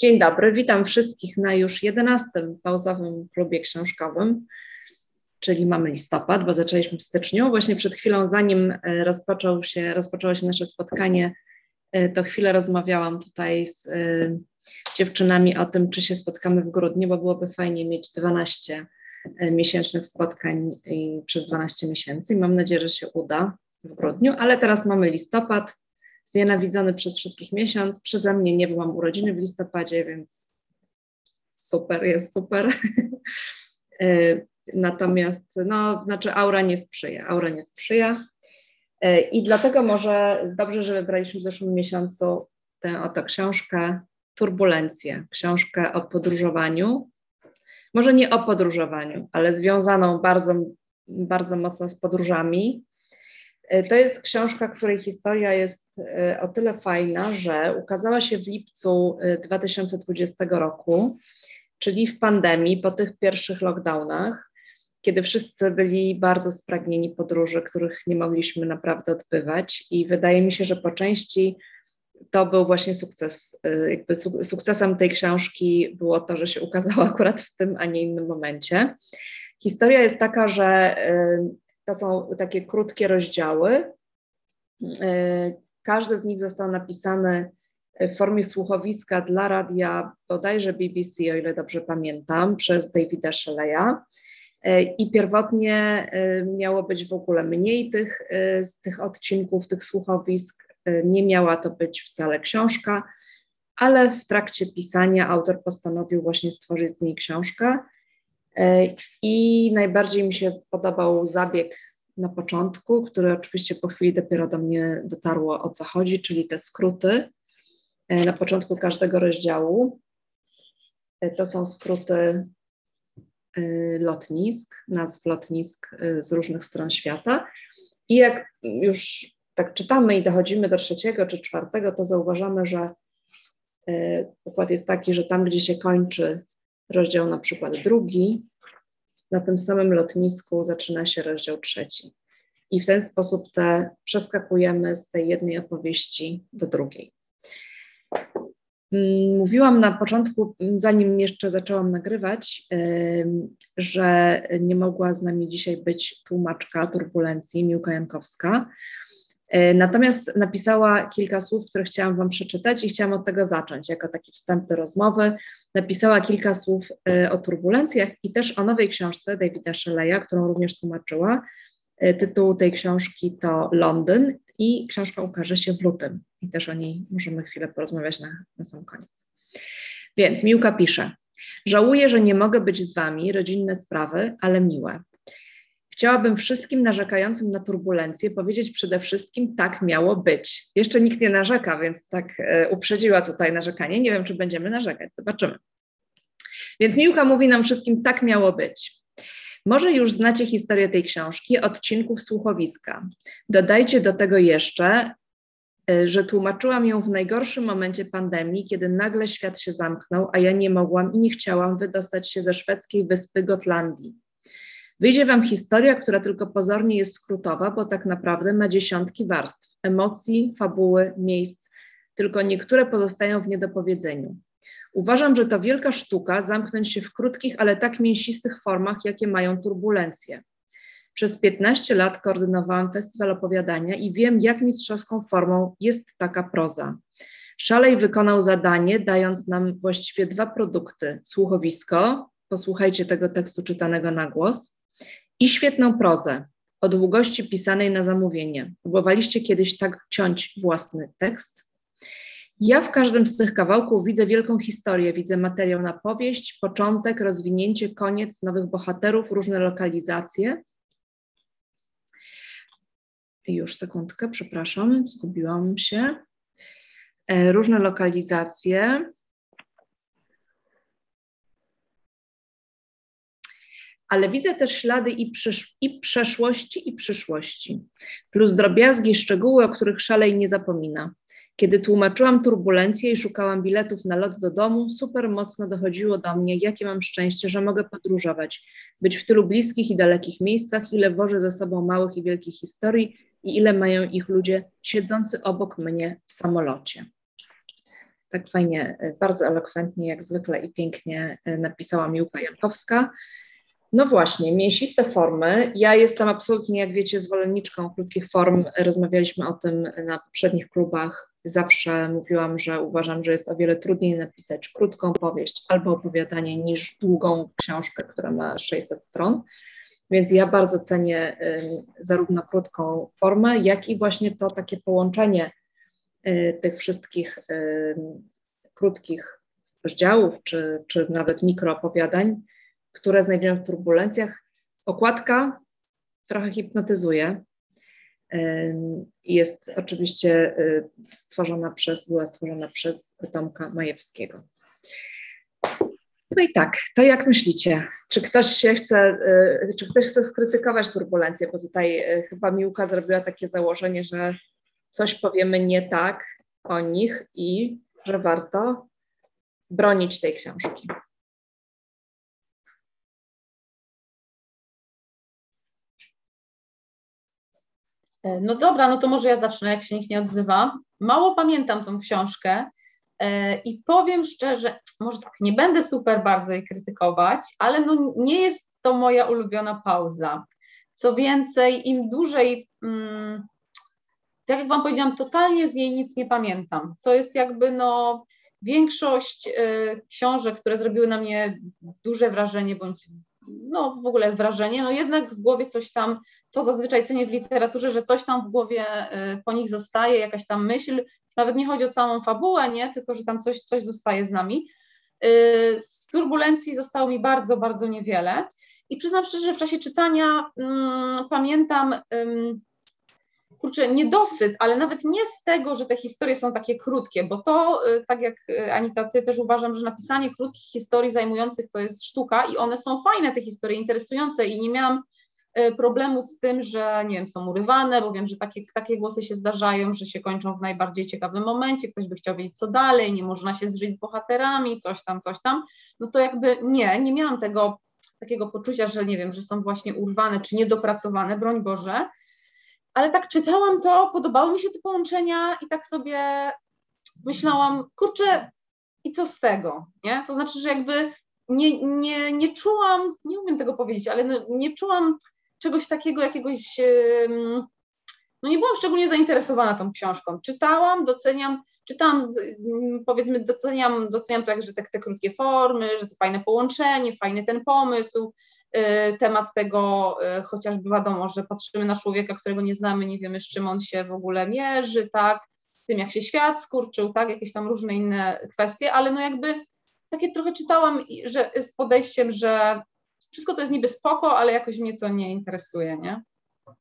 Dzień dobry, witam wszystkich na już 11. pauzowym klubie książkowym, czyli mamy listopad, bo zaczęliśmy w styczniu. Właśnie przed chwilą, zanim e, rozpoczął się, rozpoczęło się nasze spotkanie, e, to chwilę rozmawiałam tutaj z e, dziewczynami o tym, czy się spotkamy w grudniu, bo byłoby fajnie mieć 12 miesięcznych spotkań przez 12 miesięcy mam nadzieję, że się uda w grudniu, ale teraz mamy listopad, znienawidzony przez wszystkich miesiąc. Przeze mnie nie byłam urodziny w listopadzie, więc super, jest super. E, natomiast, no, znaczy aura nie sprzyja, aura nie sprzyja. E, I dlatego może dobrze, że wybraliśmy w zeszłym miesiącu tę oto książkę Turbulencje, książkę o podróżowaniu. Może nie o podróżowaniu, ale związaną bardzo, bardzo mocno z podróżami, to jest książka, której historia jest e, o tyle fajna, że ukazała się w lipcu 2020 e, roku, czyli w pandemii, po tych pierwszych lockdownach, kiedy wszyscy byli bardzo spragnieni podróży, których nie mogliśmy naprawdę odbywać. I wydaje mi się, że po części to był właśnie sukces. Jakby sukcesem tej książki było to, że się ukazała akurat w tym, a nie innym momencie. Historia jest taka, że to są takie krótkie rozdziały. E, każdy z nich został napisany w formie słuchowiska dla radia bodajże BBC, o ile dobrze pamiętam, przez Davida Shelley'a. E, I pierwotnie e, miało być w ogóle mniej tych, z tych odcinków, tych słuchowisk. Nie miała to być wcale książka, ale w trakcie pisania autor postanowił właśnie stworzyć z niej książkę. E, I najbardziej mi się podobał zabieg na początku, który oczywiście po chwili dopiero do mnie dotarło o co chodzi, czyli te skróty e, na początku każdego rozdziału. E, to są skróty lotnisk, nazw lotnisk z różnych stron świata. I jak już tak czytamy i dochodzimy do trzeciego czy czwartego, to zauważamy, że układ jest taki, że tam, gdzie się kończy rozdział na przykład drugi, na tym samym lotnisku zaczyna się rozdział trzeci. I w ten sposób te przeskakujemy z tej jednej opowieści do drugiej. Mm, mówiłam na początku, zanim jeszcze zaczęłam nagrywać, że nie mogła z nami dzisiaj być tłumaczka turbulencji Miłka Jankowska, natomiast napisała kilka słów, które chciałam Wam przeczytać i chciałam od tego zacząć, jako taki wstęp do rozmowy. Napisała kilka słów e, o turbulencjach i też o nowej książce Davida Shelley'a, którą również tłumaczyła. E, tytuł tej książki to Londyn i książka ukaże się w lutym i też o niej możemy chwilę porozmawiać na, na sam koniec. Więc Miłka pisze, żałuję, że nie mogę być z Wami, rodzinne sprawy, ale miłe. Chciałabym wszystkim narzekającym na turbulencje powiedzieć przede wszystkim, tak miało być. Jeszcze nikt nie narzeka, więc tak e, uprzedziła tutaj narzekanie. Nie wiem, czy będziemy narzekać, zobaczymy. Więc Miłka mówi nam wszystkim, tak miało być. Może już znacie historię tej książki, odcinków słuchowiska. Dodajcie do tego jeszcze, e, że tłumaczyłam ją w najgorszym momencie pandemii, kiedy nagle świat się zamknął, a ja nie mogłam i nie chciałam wydostać się ze szwedzkiej wyspy Gotlandii. Wyjdzie Wam historia, która tylko pozornie jest skrótowa, bo tak naprawdę ma dziesiątki warstw, emocji, fabuły, miejsc, tylko niektóre pozostają w niedopowiedzeniu. Uważam, że to wielka sztuka zamknąć się w krótkich, ale tak mięsistych formach, jakie mają turbulencje. Przez 15 lat koordynowałam festiwal opowiadania i wiem, jak mistrzowską formą jest taka proza. Szalej wykonał zadanie, dając nam właściwie dwa produkty: słuchowisko, posłuchajcie tego tekstu czytanego na głos, i świetną prozę o długości pisanej na zamówienie. Próbowaliście kiedyś tak ciąć własny tekst? Ja w każdym z tych kawałków widzę wielką historię, widzę materiał na powieść, początek, rozwinięcie, koniec, nowych bohaterów, różne lokalizacje. Już sekundkę, przepraszam, zgubiłam się. E, różne lokalizacje. Ale widzę też ślady i, przysz- i przeszłości, i przyszłości, plus drobiazgi, szczegóły, o których szalej nie zapomina. Kiedy tłumaczyłam turbulencję i szukałam biletów na lot do domu, super mocno dochodziło do mnie, jakie mam szczęście, że mogę podróżować, być w tylu bliskich i dalekich miejscach, ile wożę ze sobą małych i wielkich historii i ile mają ich ludzie siedzący obok mnie w samolocie. tak fajnie, bardzo elokwentnie, jak zwykle i pięknie napisała Miłka Jankowska. No właśnie, mięsiste formy. Ja jestem absolutnie, jak wiecie, zwolenniczką krótkich form. Rozmawialiśmy o tym na poprzednich klubach. Zawsze mówiłam, że uważam, że jest o wiele trudniej napisać krótką powieść albo opowiadanie niż długą książkę, która ma 600 stron. Więc ja bardzo cenię zarówno krótką formę, jak i właśnie to takie połączenie y, tych wszystkich krótkich rozdziałów, czy, czy nawet mikroopowiadań które znajdują w turbulencjach. Okładka trochę hipnotyzuje. Jest oczywiście y, stworzona przez, była stworzona przez Tomka Majewskiego. No i tak, to jak myślicie? Czy ktoś się chce, y, czy ktoś chce skrytykować turbulencję? Bo tutaj y, chyba Miłka zrobiła takie założenie, że coś powiemy nie tak o nich i że warto bronić tej książki. No dobra, no to może ja zacznę, jak się nikt nie odzywa. Mało pamiętam tą książkę e, i powiem szczerze, może tak, nie będę super bardzo jej krytykować, ale no nie jest to moja ulubiona pauza. Co więcej, im dłużej, mm, tak jak Wam powiedziałam, totalnie z niej nic nie pamiętam, co jest jakby no większość y, książek, które zrobiły na mnie duże wrażenie bądź no w ogóle wrażenie, no jednak w głowie coś tam, to zazwyczaj cenię w literaturze, że coś tam w głowie y, po nich zostaje, jakaś tam myśl, nawet nie chodzi o całą fabułę, nie, tylko że tam coś, coś zostaje z nami. Y, z turbulencji zostało mi bardzo, bardzo niewiele. I przyznam szczerze, że w czasie czytania um, pamiętam kurczę, niedosyt, ale nawet nie z tego, że te historie są takie krótkie, bo to, y, tak jak y, Anita, ty też uważam, że napisanie krótkich historii zajmujących to jest sztuka i one są fajne, te historie, interesujące i nie miałam y, problemu z tym, że nie wiem, są urywane, bo wiem, że takie, takie głosy się zdarzają, że się kończą w najbardziej ciekawym momencie, ktoś by chciał wiedzieć, co dalej, nie można się zżyć z bohaterami, coś tam, coś tam, no to jakby nie, nie miałam tego takiego poczucia, że nie wiem, że są właśnie urwane czy niedopracowane, broń Boże, ale tak czytałam to, podobały mi się te połączenia i tak sobie myślałam, kurczę, i co z tego, nie? To znaczy, że jakby nie, nie, nie czułam, nie umiem tego powiedzieć, ale no, nie czułam czegoś takiego, jakiegoś, no nie byłam szczególnie zainteresowana tą książką. Czytałam, doceniam, czytałam, powiedzmy, doceniam, doceniam to, że te, te krótkie formy, że to fajne połączenie, fajny ten pomysł, temat tego, y, chociażby wiadomo, że patrzymy na człowieka, którego nie znamy, nie wiemy z czym on się w ogóle mierzy, tak, z tym jak się świat skurczył, tak, jakieś tam różne inne kwestie, ale no jakby takie trochę czytałam, że z podejściem, że wszystko to jest niby spoko, ale jakoś mnie to nie interesuje, nie?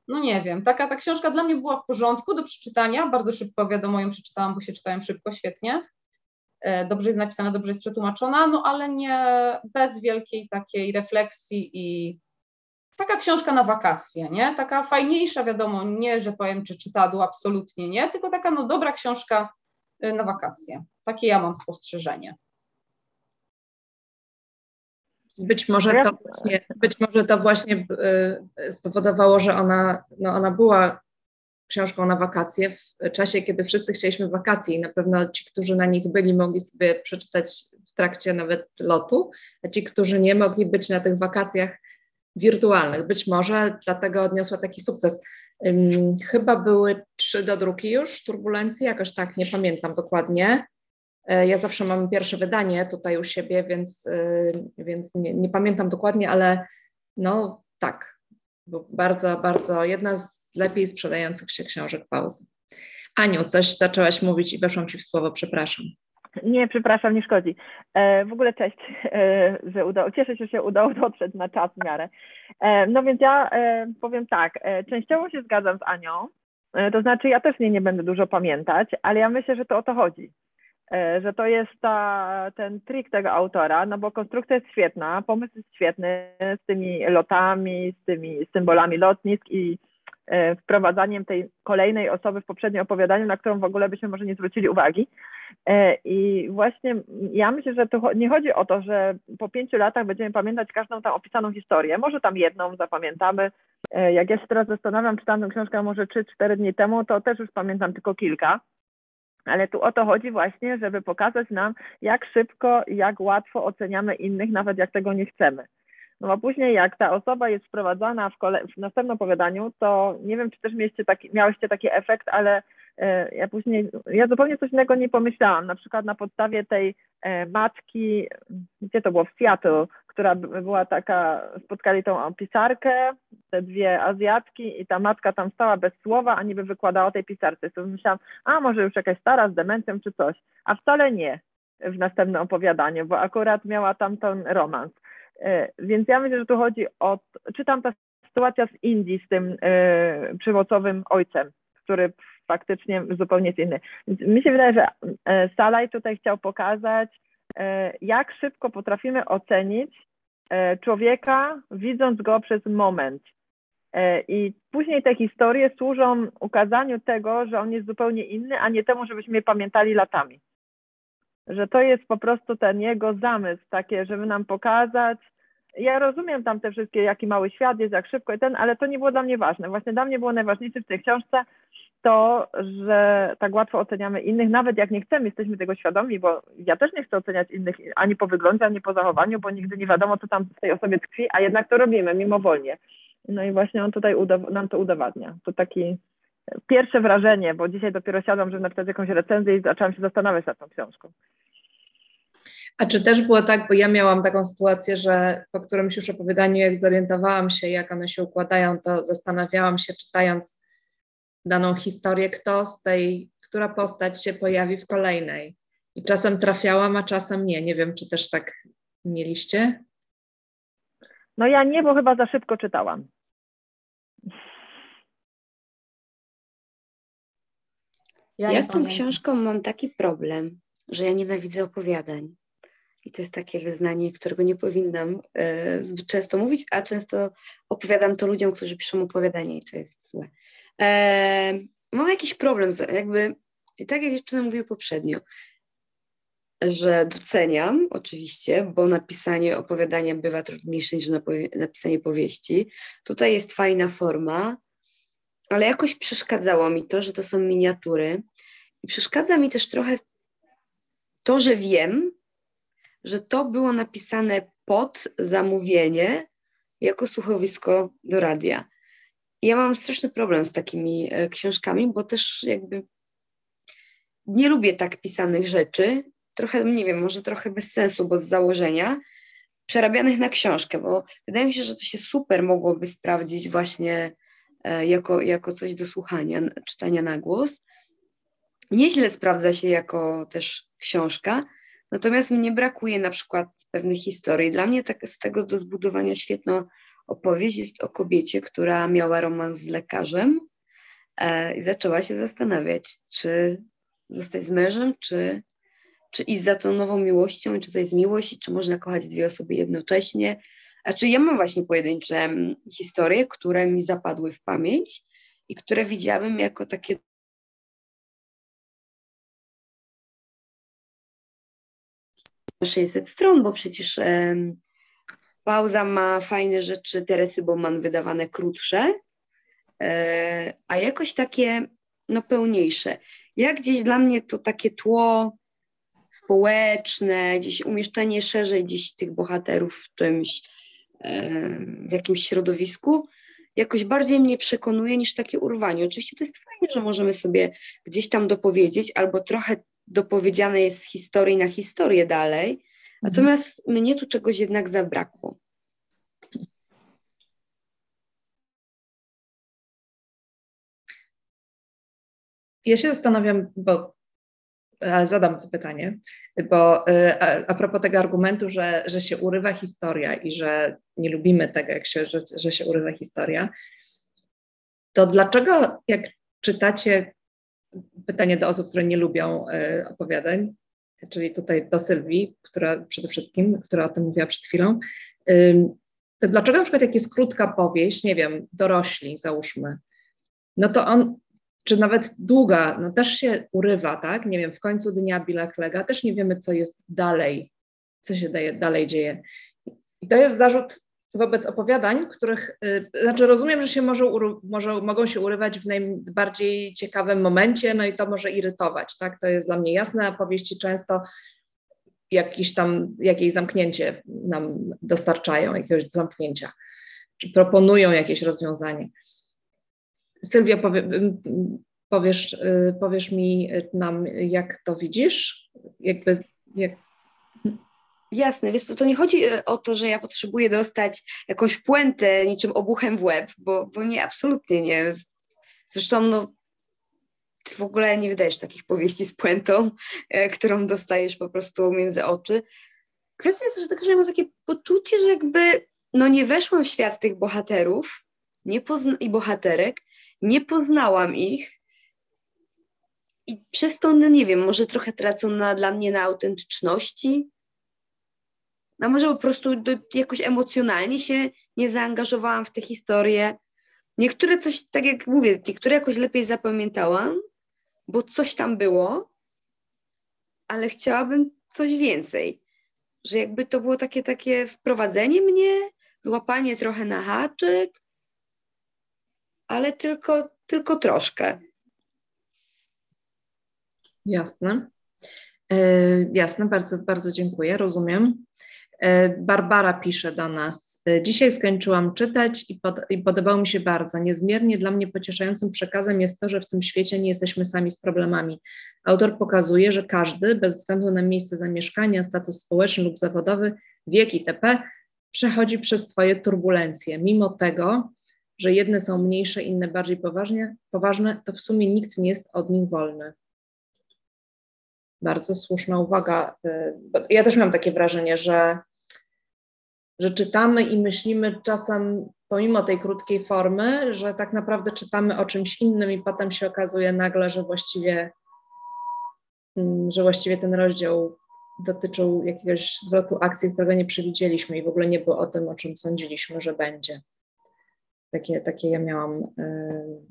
No nie wiem, taka ta książka dla mnie była w porządku do przeczytania, bardzo szybko, wiadomo, ją przeczytałam, bo się czytałem szybko, świetnie, dobrze jest napisana, dobrze jest przetłumaczona, no ale nie bez wielkiej takiej refleksji i taka książka na wakacje, nie? Taka fajniejsza, wiadomo, nie, że powiem, czy czytadło, absolutnie nie, tylko taka no dobra książka e, na wakacje. Takie ja mam spostrzeżenie. Być może to właśnie, być może to właśnie e, spowodowało, że ona, no ona była książką na wakacje w czasie, kiedy wszyscy chcieliśmy wakacji i na pewno ci, którzy na nich byli, mogli sobie przeczytać w trakcie nawet lotu, a ci, którzy nie mogli być na tych wakacjach wirtualnych. Być może dlatego odniosła taki sukces. Chyba były trzy do druki już, turbulencje, jakoś tak, nie pamiętam dokładnie. E, ja zawsze mam pierwsze wydanie tutaj u siebie, więc, y, więc nie, nie pamiętam dokładnie, ale no tak, bardzo, bardzo jedna z lepiej sprzedających się książek pauzy. Aniu, coś zaczęłaś mówić i weszłam Ci w słowo, przepraszam. Nie, przepraszam, nie szkodzi. E, w ogóle cześć, e, że udało, cieszę się, że się udało dotrzeć na czas w miarę. E, no więc ja e, powiem tak, e, częściowo się zgadzam z Anią, e, to znaczy ja też nie, nie będę dużo pamiętać, ale ja myślę, że to o to chodzi. E, że to jest ta, ten trik tego autora, no bo konstrukcja jest świetna, pomysł jest świetny z tymi lotami, z tymi symbolami lotnisk i e, wprowadzaniem tej kolejnej osoby w poprzednim opowiadaniu, na którą w ogóle byśmy może nie zwrócili uwagi. E, I właśnie ja myślę, że to nie chodzi o to, że po pięciu latach będziemy pamiętać każdą tam opisaną historię. Może tam jedną zapamiętamy. Jak ja się teraz zastanawiam, czytałam tę książkę może 3-4 dni temu, to też już pamiętam tylko kilka Ale tu o to chodzi właśnie, żeby pokazać nam, jak szybko jak łatwo oceniamy innych, nawet jak tego nie chcemy. No a później jak ta osoba jest wprowadzana w, kole- w następnym opowiadaniu, to nie wiem, czy też mieliście taki, miałyście taki efekt, ale e, ja później, ja zupełnie coś innego nie pomyślałam. Na przykład na podstawie tej e, matki, gdzie to było, w Seattle, która była taka, spotkali tą pisarkę, te dwie Azjatki i ta matka tam stała bez słowa, a niby wykładała tej pisarce. To myślałam, a może już jakaś stara z demencją czy coś, a wcale nie w następnym opowiadaniu, bo akurat miała tam ten romans. E, więc ja myślę, że tu chodzi o, czy tam ta sytuacja z Indii z tym e, przywocowym ojcem, który faktycznie zupełnie jest inny. Więc mi się wydaje, że e, Salaj tutaj chciał pokazać, jak szybko potrafimy ocenić człowieka, widząc go przez moment. I później te historie służą ukazaniu tego, że on jest zupełnie inny, a nie temu, żebyśmy je pamiętali latami że to jest po prostu ten jego zamysł, takie, żeby nam pokazać. Ja rozumiem tam te wszystkie, jaki mały świat jest, jak szybko i ten, ale to nie było dla mnie ważne. Właśnie dla mnie było najważniejsze w tej książce to, że tak łatwo oceniamy innych, nawet jak nie chcemy, jesteśmy tego świadomi, bo ja też nie chcę oceniać innych ani po wyglądzie, ani po zachowaniu, bo nigdy nie wiadomo, co tam w tej osobie tkwi, a jednak to robimy mimowolnie. No i właśnie on tutaj nam to udowadnia. To taki pierwsze wrażenie, bo dzisiaj dopiero siadam, żeby napisać jakąś recenzję i zaczęłam się zastanawiać nad tą książką. A czy też było tak, bo ja miałam taką sytuację, że po którymś już opowiadaniu, jak zorientowałam się, jak one się układają, to zastanawiałam się, czytając daną historię, kto z tej, która postać się pojawi w kolejnej. I czasem trafiałam, a czasem nie. Nie wiem, czy też tak mieliście? No ja nie, bo chyba za szybko czytałam. Ja, ja z tą książką mam taki problem, że ja nienawidzę opowiadań. I to jest takie wyznanie, którego nie powinnam e, zbyt często mówić, a często opowiadam to ludziom, którzy piszą opowiadanie i to jest złe. E, mam jakiś problem, z, jakby, tak jak dziewczyny mówiły poprzednio, że doceniam oczywiście, bo napisanie opowiadania bywa trudniejsze niż napisanie powieści. Tutaj jest fajna forma, ale jakoś przeszkadzało mi to, że to są miniatury. I przeszkadza mi też trochę to, że wiem, że to było napisane pod zamówienie jako słuchowisko do radia. Ja mam straszny problem z takimi e, książkami, bo też jakby nie lubię tak pisanych rzeczy. Trochę, nie wiem, może trochę bez sensu, bo z założenia, przerabianych na książkę, bo wydaje mi się, że to się super mogłoby sprawdzić właśnie e, jako, jako coś do słuchania, czytania na głos. Nieźle sprawdza się jako też książka, Natomiast mnie brakuje na przykład pewnych historii. Dla mnie tak, z tego do zbudowania świetną opowieść jest o kobiecie, która miała romans z lekarzem e, i zaczęła się zastanawiać, czy zostać z mężem, czy, czy iść za tą nową miłością, czy to jest miłość, czy można kochać dwie osoby jednocześnie. A czy ja mam właśnie pojedyncze mm, historie, które mi zapadły w pamięć i które widziałabym jako takie 600 stron, bo przecież pauza ma fajne rzeczy Teresy Bowman wydawane krótsze, e, a jakoś takie no, pełniejsze. Jak gdzieś dla mnie to takie tło społeczne, gdzieś umieszczenie szerzej gdzieś tych bohaterów w czymś, w jakimś środowisku, jakoś bardziej mnie przekonuje niż takie urwanie. Oczywiście to jest fajne, że możemy sobie gdzieś tam dopowiedzieć albo trochę dopowiedziane jest z historii na historię dalej, mhm. natomiast mnie tu czegoś jednak zabrakło. Ja się zastanawiam, bo zadam to pytanie, bo e, a, a propos tego argumentu, że, że się urywa historia i że nie lubimy tego, jak się, że, że się urywa historia, to dlaczego jak czytacie pytanie do osób, które nie lubią e, opowiadań, czyli tutaj do Sylwii, która przede wszystkim, która o tym mówiła przed chwilą. Dlaczego na przykład jak jest krótka powieść, nie wiem, dorośli załóżmy, no to on, czy nawet długa, no też się urywa, tak? Nie wiem, w końcu dnia Billa Klega też nie wiemy, co jest dalej, co się daje, dalej dzieje. I to jest zarzut wobec opowiadań, których, y, znaczy rozumiem, że się może, może, mogą się urywać w najbardziej ciekawym momencie, no i to może irytować, tak? To jest dla mnie jasne, a powieści często jakieś tam, jakieś zamknięcie nam dostarczają, jakiegoś zamknięcia, czy proponują jakieś rozwiązanie. Sylwia, powie, powiesz, y, powiesz mi nam, jak to widzisz? Jakby, jak, Jasne, więc to, to nie chodzi e, o to, że ja potrzebuję dostać jakąś puentę niczym obuchem w łeb, bo, bo nie, absolutnie nie. Zresztą no, ty w ogóle nie wydajesz takich powieści z puentą, e, którą dostajesz po prostu między oczy. Kwestia jest też taka, że ja mam takie poczucie, że jakby no nie weszłam w świat tych bohaterów nie pozna- i bohaterek, nie poznałam ich i przez to, no nie wiem, może trochę tracą na, dla mnie na autentyczności, a może po prostu do, jakoś emocjonalnie się nie zaangażowałam w tę historię. Niektóre coś, tak jak mówię, niektóre jakoś lepiej zapamiętałam, bo coś tam było, ale chciałabym coś więcej. Że jakby to było takie, takie wprowadzenie mnie, złapanie trochę na haczyk, ale tylko, tylko troszkę. Jasne. Yy, jasne, bardzo, bardzo dziękuję, rozumiem. E, Barbara pisze do nas. E, Dzisiaj skończyłam czytać i, pod, i podobało mi się bardzo. Niezmiernie dla mnie pocieszającym przekazem jest to, że w tym świecie nie jesteśmy sami z problemami. Autor pokazuje, że każdy, bez względu na miejsce zamieszkania, status społeczny lub zawodowy, wiek itp., przechodzi przez swoje turbulencje. Mimo tego, że jedne są mniejsze, inne bardziej poważnie, poważne, to w sumie nikt nie jest od nich wolny. Bardzo słuszna uwaga. E, ja też mam takie wrażenie, że że czytamy i myślimy czasem, pomimo tej krótkiej formy, że tak naprawdę czytamy o czymś innym i potem się okazuje nagle, że właściwie, mm, że właściwie ten rozdział dotyczył jakiegoś zwrotu akcji, którego nie przewidzieliśmy i w ogóle nie było o tym, o czym sądziliśmy, że będzie. Takie, takie ja miałam y,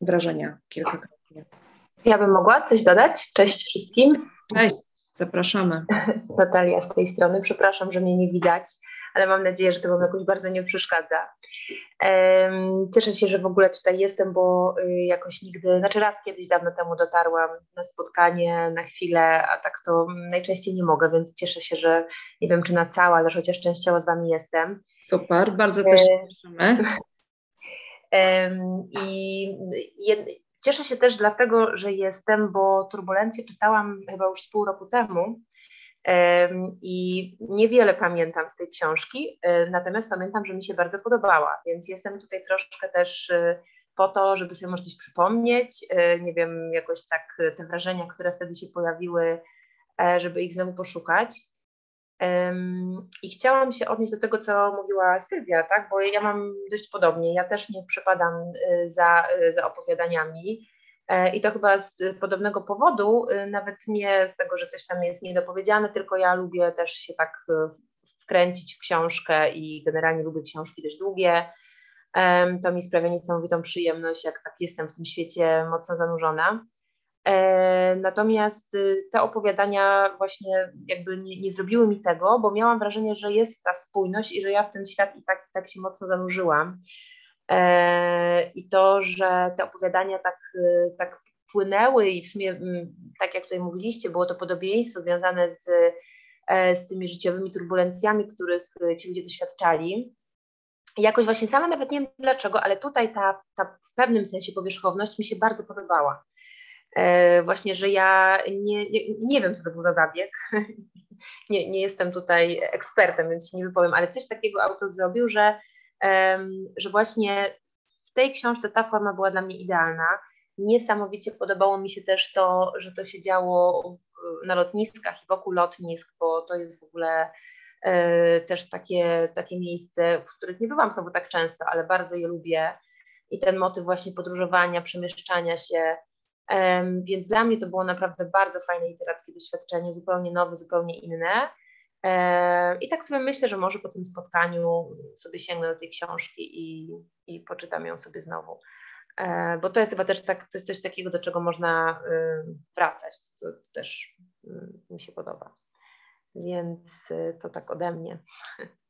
wrażenia kilkakrotnie. Ja bym mogła coś dodać? Cześć wszystkim. Cześć, zapraszamy. Natalia z tej strony. Przepraszam, że mnie nie widać ale mam nadzieję, że to Wam jakoś bardzo nie przeszkadza. Cieszę się, że w ogóle tutaj jestem, bo y, jakoś nigdy, znaczy raz kiedyś dawno temu dotarłam na spotkanie na chwilę, a tak to najczęściej nie mogę, więc cieszę się, że nie wiem czy na całe, ale chociaż częściowo z Wami jestem. Super, bardzo też się cieszymy. I cieszę się też dlatego, że jestem, bo Turbulencję czytałam chyba już z pół roku temu i niewiele pamiętam z tej książki, e, natomiast pamiętam, że mi się bardzo podobała, więc jestem tutaj troszkę też e, po to, żeby sobie może coś przypomnieć, e, nie wiem, jakoś tak te wrażenia, które wtedy się pojawiły, żeby ich znowu poszukać. I chciałam się odnieść do tego, co mówiła Sylwia, tak? bo ja mam dość podobnie. Ja też nie przepadam za, za opowiadaniami. E, I to chyba z podobnego powodu, y, nawet nie z tego, że coś tam jest niedopowiedziane, tylko ja lubię też się tak y, wkręcić w książkę i generalnie lubię książki dość długie. To mi sprawia niesamowitą przyjemność, jak tak jestem w tym świecie mocno zanurzona. E, natomiast y, te opowiadania właśnie jakby nie, nie, zrobiły mi tego, bo miałam wrażenie, że jest ta spójność i że ja w ten świat i tak, i tak się mocno zanurzyłam. E, I to, że te opowiadania tak, e, tak płynęły i w sumie, tak jak tutaj mówiliście, było to podobieństwo związane z, e, z tymi życiowymi turbulencjami, których ci ludzie doświadczali. Jakoś właśnie sama nawet nie wiem dlaczego, ale tutaj ta, ta w pewnym sensie powierzchowność mi się bardzo podobała. właśnie, że ja nie, nie, nie wiem, co to był za zabieg. nie, nie jestem tutaj ekspertem, więc się nie wypowiem, ale coś takiego autor zrobił, że że właśnie w tej książce ta forma była dla mnie idealna. Niesamowicie podobało mi się też to, że to się działo na lotniskach i wokół lotnisk, bo to jest w ogóle e, też takie, takie miejsce, w których nie bywam znowu tak często, ale bardzo je lubię. I ten motyw właśnie podróżowania, przemieszczania się. Więc dla mnie to było naprawdę bardzo fajne literackie doświadczenie, zupełnie nowe, zupełnie inne. I tak sobie myślę, że może po tym spotkaniu sobie sięgnę do tej książki i, i poczytam ją sobie znowu. Bo to jest chyba też tak, coś, coś takiego, do czego można wracać. To, to też y, mi się podoba. Więc y, to tak ode mnie.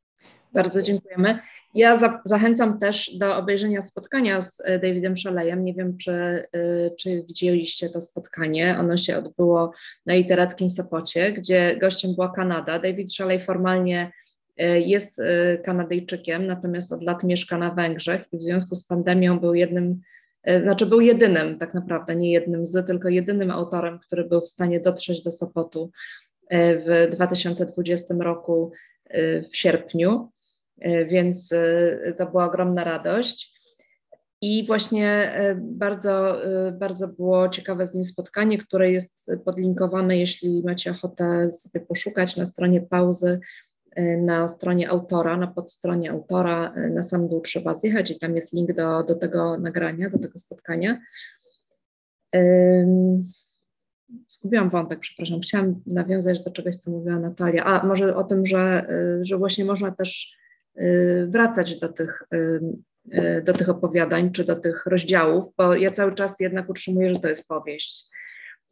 Bardzo dziękujemy. Ja za, zachęcam też do obejrzenia spotkania z e, Davidem Szalejem. Nie wiem, czy, e, czy widzieliście to spotkanie. Ono się odbyło na literackim Sopocie, gdzie gościem była Kanada. David Szalej formalnie e, jest Kanadyjczykiem, natomiast od lat mieszka na Węgrzech i w związku z pandemią był jednym, znaczy był jedynym tak naprawdę, nie jednym z, tylko jedynym autorem, który był w stanie dotrzeć do Sopotu w 2020 roku w sierpniu. E, więc e, to była ogromna radość. I właśnie bardzo, bardzo było ciekawe z nim spotkanie, które jest podlinkowane, jeśli macie ochotę sobie poszukać na stronie pauzy, na stronie autora, na podstronie autora, na sam dół trzeba zjechać i tam jest link do, do tego nagrania, do tego spotkania. Zgubiłam wątek, przepraszam. Chciałam nawiązać do czegoś, co mówiła Natalia. A może o tym, że, że właśnie można też Y, wracać do tych, y, y, do tych opowiadań czy do tych rozdziałów, bo ja cały czas jednak utrzymuję, że to jest powieść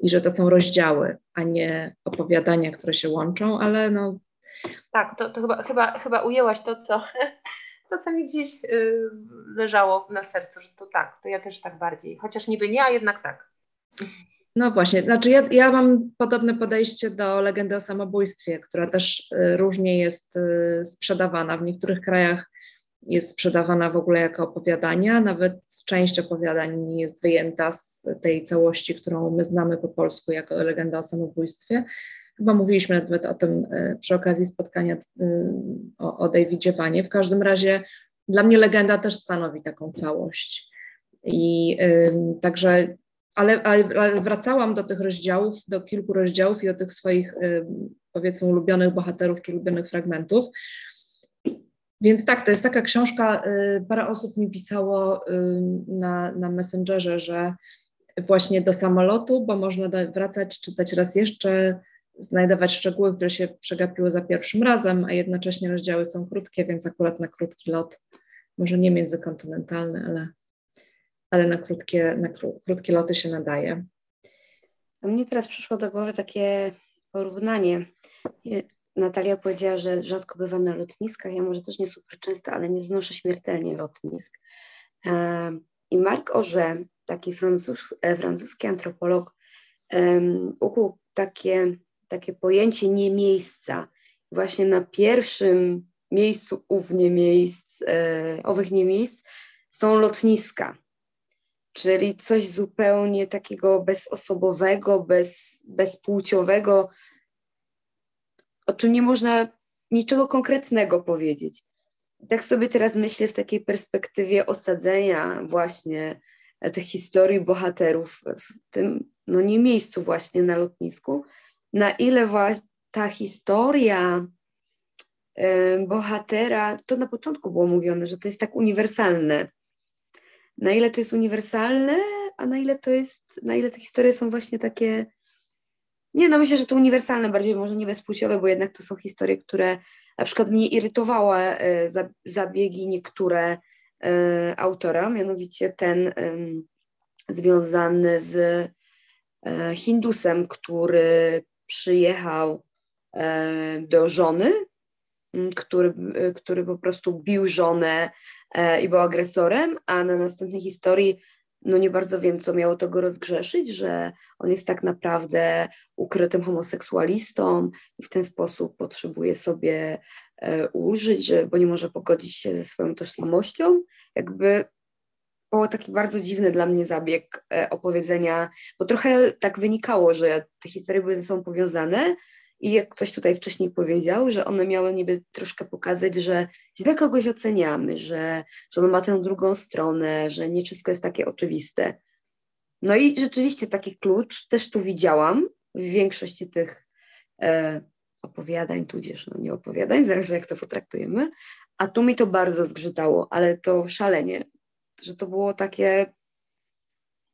i że to są rozdziały, a nie opowiadania, które się łączą, ale no. Tak, to, to chyba, chyba, chyba ujęłaś to, co, to, co mi gdzieś leżało na sercu, że to tak, to ja też tak bardziej, chociaż niby nie, a jednak tak. No właśnie, znaczy ja, ja mam podobne podejście do legendy o samobójstwie, która też y, różnie jest y, sprzedawana. W niektórych krajach jest sprzedawana w ogóle jako opowiadania, nawet część opowiadań jest wyjęta z tej całości, którą my znamy po polsku jako legenda o samobójstwie. Chyba mówiliśmy nawet o tym y, przy okazji spotkania o, o Davidzie Wanie. W każdym razie dla mnie legenda też stanowi taką całość. I y, także ale, ale, wracałam do tych rozdziałów, do kilku rozdziałów i do tych swoich powiedzmy ulubionych bohaterów czy ulubionych fragmentów. Więc tak, to jest taka książka, y, parę osób mi pisało na, na Messengerze, że właśnie do samolotu, bo można wracać, czytać raz jeszcze, znajdować szczegóły, które się przegapiły za pierwszym razem, a jednocześnie rozdziały są krótkie, więc akurat na krótki lot, może nie międzykontynentalny, ale ale na krótkie, na krótkie loty się nadaje. A mnie teraz przyszło do głowy takie porównanie. Natalia powiedziała, że rzadko bywa na lotniskach. Ja może też nie super często, ale nie znoszę śmiertelnie lotnisk. I Marc Orze, taki francusz, e, francuski antropolog, ukuł takie, takie pojęcie nie miejsca. Właśnie na pierwszym miejscu ów nie miejsc, e, owych nie miejsc są lotniska czyli coś zupełnie takiego bezosobowego, bez, bezpłciowego, o czym nie można niczego konkretnego powiedzieć. I tak sobie teraz myślę w takiej perspektywie osadzenia właśnie tych historii bohaterów w tym, no nie miejscu właśnie na lotnisku, na ile ta historia bohatera, to na początku było mówione, że to jest tak uniwersalne, na ile to jest uniwersalne, a na ile to jest, na ile te historie są właśnie takie, nie no myślę, że to uniwersalne, bardziej może nie bezpłciowe, bo jednak to są historie, które na przykład mnie irytowały e, zabiegi niektóre e, autora, mianowicie ten związany z e, Hindusem, który przyjechał do żony, który, który po prostu bił żonę E, i był agresorem, a na następnej historii no nie bardzo wiem, co miało to go rozgrzeszyć, że on jest tak naprawdę ukrytym homoseksualistą i w ten sposób potrzebuje sobie e, użyć, że, bo nie może pogodzić się ze swoją tożsamością. Jakby było taki bardzo dziwny dla mnie zabieg e, opowiedzenia, bo trochę tak wynikało, że te historie były ze sobą powiązane, i jak ktoś tutaj wcześniej powiedział, że one miały niby troszkę pokazać, że źle kogoś oceniamy, że, że on ma tę drugą stronę, że nie wszystko jest takie oczywiste. No i rzeczywiście taki klucz też tu widziałam w większości tych e, opowiadań, tudzież no nie opowiadań, zależy jak to potraktujemy, a tu mi to bardzo zgrzytało, ale to szalenie, że to było takie,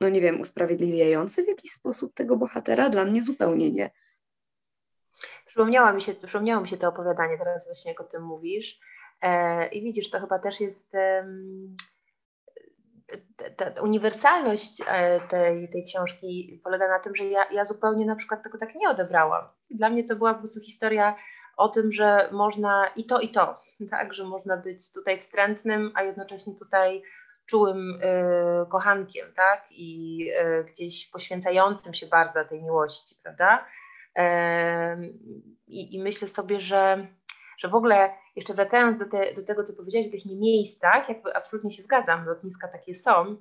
no nie wiem, usprawiedliwiające w jakiś sposób tego bohatera, dla mnie zupełnie nie. Przypomniała mi się, przypomniało mi się to opowiadanie teraz właśnie, jak o tym mówisz. E, I widzisz, to chyba też jest ta, ta uniwersalność e, tej, tej książki polega na tym, że ja, ja zupełnie na przykład tego tak nie odebrałam. Dla mnie to była po prostu historia o tym, że można i to, i to, tak, że można być tutaj wstrętnym, a jednocześnie tutaj czułym y, kochankiem, tak, i y, gdzieś poświęcającym się bardzo tej miłości, prawda? I, I, myślę sobie, że, że w ogóle, jeszcze wracając do, te, do tego, co powiedziałeś o tych nie miejscach, jakby absolutnie się zgadzam, lotniska takie są,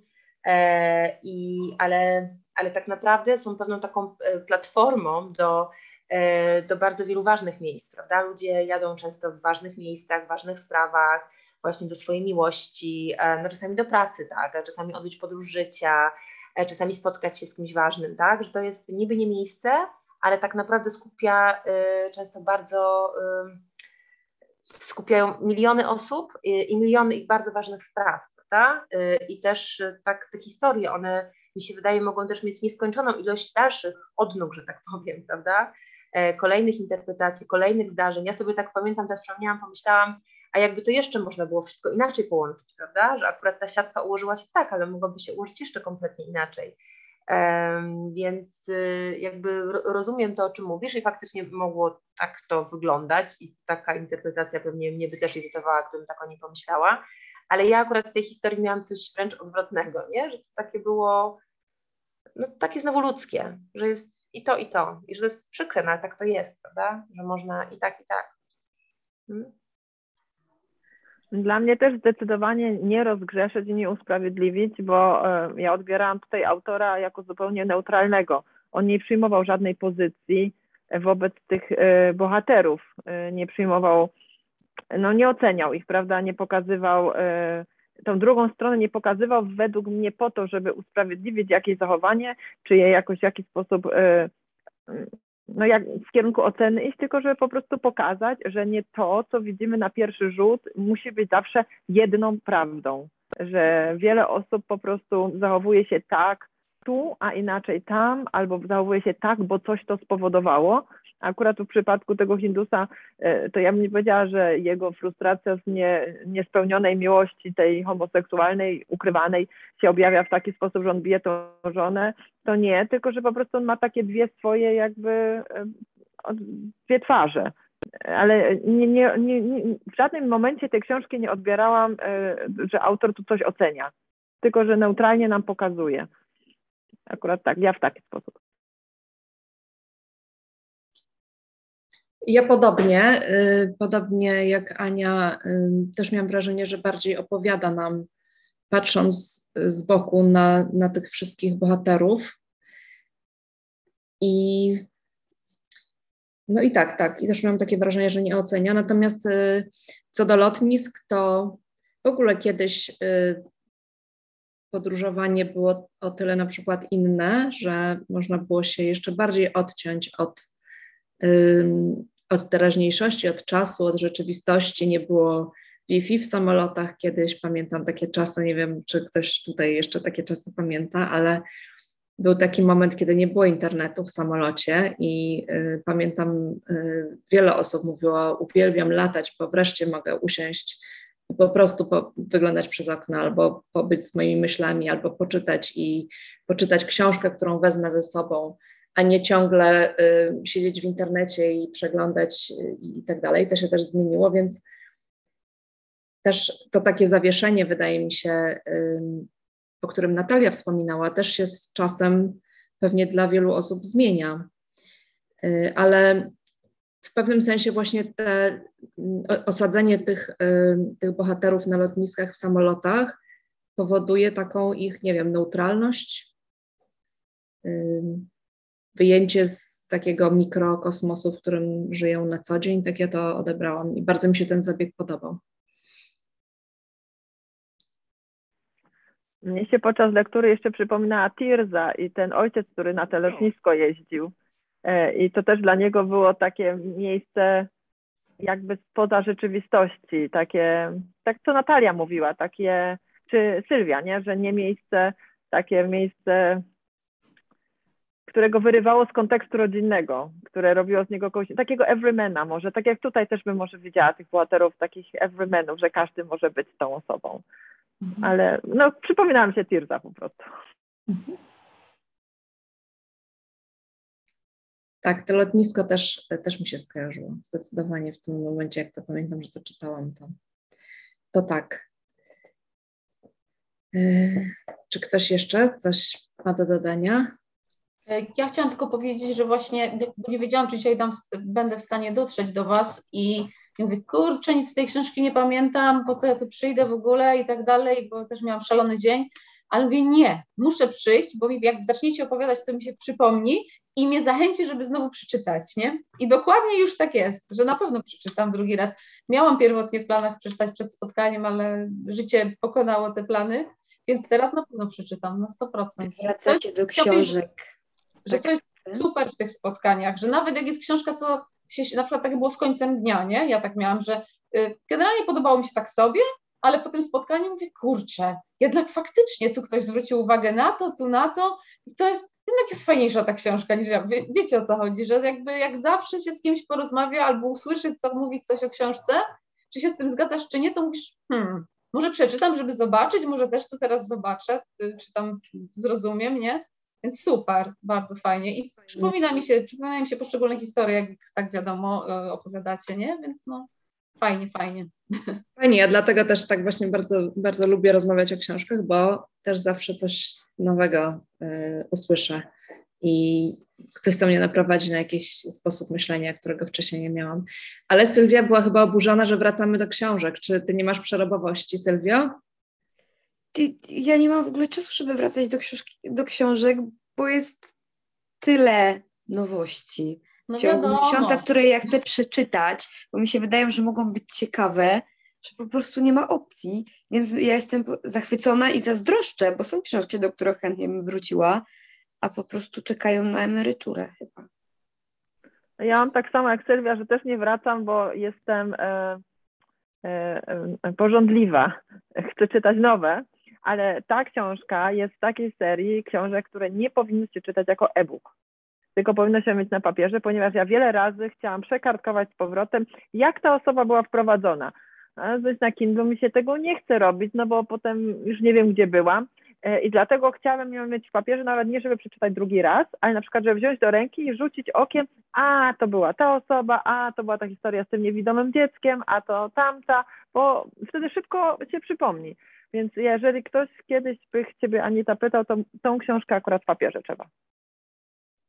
e, i, ale, ale tak naprawdę są pewną taką e, platformą do, e, do bardzo wielu ważnych miejsc, prawda? Ludzie jadą często w ważnych miejscach, w ważnych sprawach, właśnie do swojej miłości, no czasami do pracy, tak, czasami odbyć podróż życia, czasami spotkać się z kimś ważnym, tak, że to jest niby nie miejsce, ale tak naprawdę skupia y, często bardzo, y, skupiają miliony osób i miliony ich bardzo ważnych spraw, prawda? Y, I też tak te historie, one mi się wydaje mogą też mieć nieskończoną ilość dalszych odnóg, że tak powiem, prawda? E, kolejnych interpretacji, kolejnych zdarzeń. Ja sobie tak pamiętam, teraz wspomniałam, pomyślałam, a jakby to jeszcze można było wszystko inaczej połączyć, prawda? Że akurat ta siatka ułożyła się tak, ale mogłaby się ułożyć jeszcze kompletnie inaczej. Więc y, jakby rozumiem to, o czym mówisz i faktycznie mogło tak to wyglądać i taka interpretacja pewnie mnie by też irytowała, gdybym tak o niej pomyślała, ale ja akurat w tej historii miałam coś wręcz odwrotnego, nie? że to takie było, no takie znowu ludzkie, że jest i to, i to, i że to jest przykre, no ale tak to jest, prawda, że można i tak, i tak. Hmm? Dla mnie też zdecydowanie nie rozgrzeszyć i nie usprawiedliwić, bo e, ja odbierałam tutaj autora jako zupełnie neutralnego. On nie przyjmował żadnej pozycji wobec tych e, bohaterów, e, nie przyjmował, no nie oceniał ich, prawda, nie pokazywał, tą drugą stronę nie pokazywał według mnie po to, żeby usprawiedliwić jakieś zachowanie, czy je jakoś w jakiś sposób no jak w kierunku oceny iść, tylko żeby po prostu pokazać, że nie to, co widzimy na pierwszy rzut, musi być zawsze jedną prawdą. Że wiele osób po prostu zachowuje się tak tu, a inaczej tam, albo zachowuje się tak, bo coś to spowodowało, Akurat w przypadku tego Hindusa, e, to ja bym nie powiedziała, że jego frustracja z nie, niespełnionej miłości, tej homoseksualnej, ukrywanej, się objawia w taki sposób, że on bije tą żonę. To nie, tylko że po prostu on ma takie dwie swoje jakby e, dwie twarze. Ale nie, nie, nie, w żadnym momencie tej książki nie odbierałam, e, że autor tu coś ocenia, tylko że neutralnie nam pokazuje. Akurat tak, ja w taki sposób. Ja podobnie, y, podobnie jak Ania, y, też miałam wrażenie, że bardziej opowiada nam, patrząc z boku na, na tych wszystkich bohaterów. I no i tak, tak. I też miałam takie wrażenie, że nie ocenia. Natomiast y, co do lotnisk, to w ogóle kiedyś podróżowanie było o tyle na przykład inne, że można było się jeszcze bardziej odciąć od od teraźniejszości, od czasu, od rzeczywistości. Nie było Wi-Fi w samolotach kiedyś, pamiętam takie czasy, nie wiem, czy ktoś tutaj jeszcze takie czasy pamięta, ale był taki moment, kiedy nie było internetu w samolocie i y, pamiętam, y, wiele osób mówiło, uwielbiam latać, bo wreszcie mogę usiąść po prostu po, wyglądać przez okno, albo pobyć z moimi myślami, albo poczytać i poczytać książkę, którą wezmę ze sobą a nie ciągle y, siedzieć w internecie i przeglądać y, i tak dalej. To się też zmieniło, więc też to takie zawieszenie, wydaje mi się, y, o którym Natalia wspominała, też się z czasem pewnie dla wielu osób zmienia. Y, ale w pewnym sensie właśnie te, osadzenie tych, y, tych bohaterów na lotniskach w samolotach powoduje taką ich, nie wiem, neutralność, y, wyjęcie z takiego mikrokosmosu, w którym żyją na co dzień. Tak ja to odebrałam i bardzo mi się ten zabieg podobał. Mnie się podczas lektury jeszcze przypominała Tirza i ten ojciec, który na te lotnisko jeździł. E, I to też dla niego było takie miejsce jakby spoza rzeczywistości, takie, tak co Natalia mówiła, takie, czy Sylwia, nie, że nie miejsce, takie miejsce którego wyrywało z kontekstu rodzinnego, które robiło z niego kogoś, takiego everymana może, tak jak tutaj też bym może widziała tych bohaterów, takich everymanów, że każdy może być tą osobą. Mhm. Ale no, przypominałam się Tirza po prostu. Mhm. Tak, to lotnisko też, też mi się skojarzyło. Zdecydowanie w tym momencie, jak to pamiętam, że to czytałam, to, to tak. Yy, czy ktoś jeszcze coś ma do dodania? Ja chciałam tylko powiedzieć, że właśnie nie wiedziałam, czy dzisiaj dam, będę w stanie dotrzeć do Was i mówię, kurczę, nic z tej książki nie pamiętam, po co ja tu przyjdę w ogóle i tak dalej, bo też miałam szalony dzień, ale mówię, nie, muszę przyjść, bo jak zaczniecie opowiadać, to mi się przypomni i mnie zachęci, żeby znowu przeczytać, nie? I dokładnie już tak jest, że na pewno przeczytam drugi raz. Miałam pierwotnie w planach przeczytać przed spotkaniem, ale życie pokonało te plany, więc teraz na pewno przeczytam na 100%. Wracacie do książek. Że to jest super w tych spotkaniach, że nawet jak jest książka, co się, na przykład tak było z końcem dnia, nie? Ja tak miałam, że y, generalnie podobało mi się tak sobie, ale po tym spotkaniu mówię, kurczę, jednak faktycznie tu ktoś zwrócił uwagę na to, tu na to i to jest, jednak jest fajniejsza ta książka niż ja. Wie, wiecie o co chodzi, że jakby jak zawsze się z kimś porozmawia albo usłyszy, co mówi ktoś o książce, czy się z tym zgadzasz, czy nie, to mówisz, hmm, może przeczytam, żeby zobaczyć, może też to teraz zobaczę, y, czy tam zrozumiem, nie? Więc super, bardzo fajnie. I przypomina mi się, przypominają mi się poszczególne historie, jak tak wiadomo y, opowiadacie, nie? Więc no, fajnie, fajnie. Fajnie, ja dlatego też tak właśnie bardzo, bardzo lubię rozmawiać o książkach, bo też zawsze coś nowego y, usłyszę i coś, co mnie naprowadzi na jakiś sposób myślenia, którego wcześniej nie miałam. Ale Sylwia była chyba oburzona, że wracamy do książek. Czy ty nie masz przerobowości, Sylwio? Ja nie mam w ogóle czasu, żeby wracać do, książki, do książek, bo jest tyle nowości no w ciągu wiadomo. miesiąca, które ja chcę przeczytać, bo mi się wydają, że mogą być ciekawe, że po prostu nie ma opcji, więc ja jestem zachwycona i zazdroszczę, bo są książki, do których chętnie bym wróciła, a po prostu czekają na emeryturę chyba. Ja mam tak samo jak Sylwia, że też nie wracam, bo jestem e, e, e, porządliwa. Chcę czytać nowe, ale ta książka jest w takiej serii książek, które nie powinny się czytać jako e-book tylko powinno się mieć na papierze, ponieważ ja wiele razy chciałam przekartkować z powrotem, jak ta osoba była wprowadzona. A na Kindle mi się tego nie chce robić, no bo potem już nie wiem, gdzie byłam. E, I dlatego chciałabym ją mieć w papierze, nawet nie żeby przeczytać drugi raz, ale na przykład, żeby wziąć do ręki i rzucić okiem, a to była ta osoba, a to była ta historia z tym niewidomym dzieckiem, a to tamta, bo wtedy szybko się przypomni. Więc jeżeli ktoś kiedyś by Ciebie Anita pytał, to tą książkę akurat w papierze trzeba.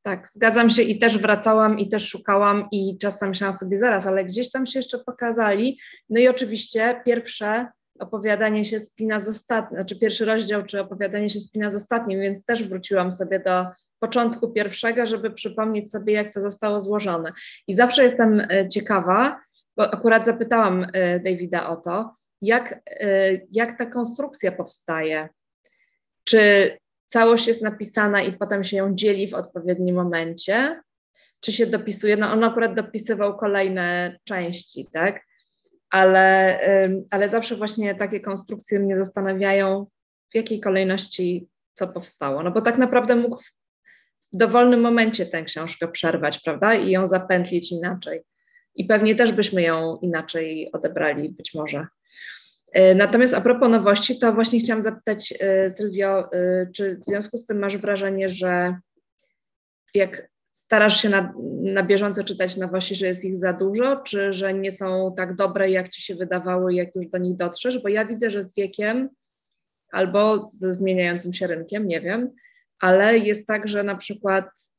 Tak, zgadzam się i też wracałam i też szukałam i czasem myślałam sobie zaraz, ale gdzieś tam się jeszcze pokazali. No i oczywiście pierwsze opowiadanie się spina z ostatnim, znaczy pierwszy rozdział, czy opowiadanie się spina z ostatnim, więc też wróciłam sobie do początku pierwszego, żeby przypomnieć sobie, jak to zostało złożone. I zawsze jestem e, ciekawa, bo akurat zapytałam e, Davida o to, jak, e, jak ta konstrukcja powstaje. Czy całość jest napisana i potem się ją dzieli w odpowiednim momencie, czy się dopisuje, no on akurat dopisywał kolejne części, tak, ale, ale zawsze właśnie takie konstrukcje mnie zastanawiają, w jakiej kolejności co powstało, no bo tak naprawdę mógł w dowolnym momencie tę książkę przerwać, prawda, i ją zapętlić inaczej. I pewnie też byśmy ją inaczej odebrali, być może. E, natomiast a propos nowości, to właśnie chciałam zapytać e, Sylwio, e, czy w związku z tym masz wrażenie, że jak starasz się na, na bieżąco czytać nowości, że jest ich za dużo, czy że nie są tak dobre, jak ci się wydawały, jak już do nich dotrzesz? Bo ja widzę, że z wiekiem albo ze zmieniającym się rynkiem, nie wiem, ale jest tak, że na przykład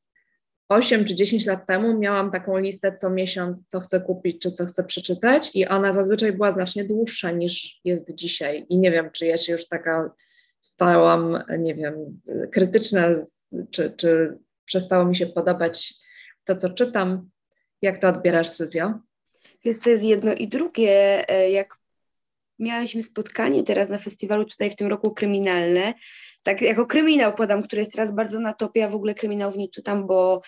8 czy 10 lat temu miałam taką listę co miesiąc, co chcę kupić, czy co chcę przeczytać, i ona zazwyczaj była znacznie dłuższa niż jest dzisiaj. I nie wiem, czy ja się już taka stałam, nie wiem, krytyczna, czy, czy przestało mi się podobać to, co czytam. Jak to odbierasz, Sylwio? Jest to jest jedno i drugie. E, jak miałyśmy spotkanie teraz na festiwalu Czytaj w tym roku kryminalne, tak jako kryminał podam, który jest teraz bardzo na topie, ja w ogóle kryminałów nie czytam, bo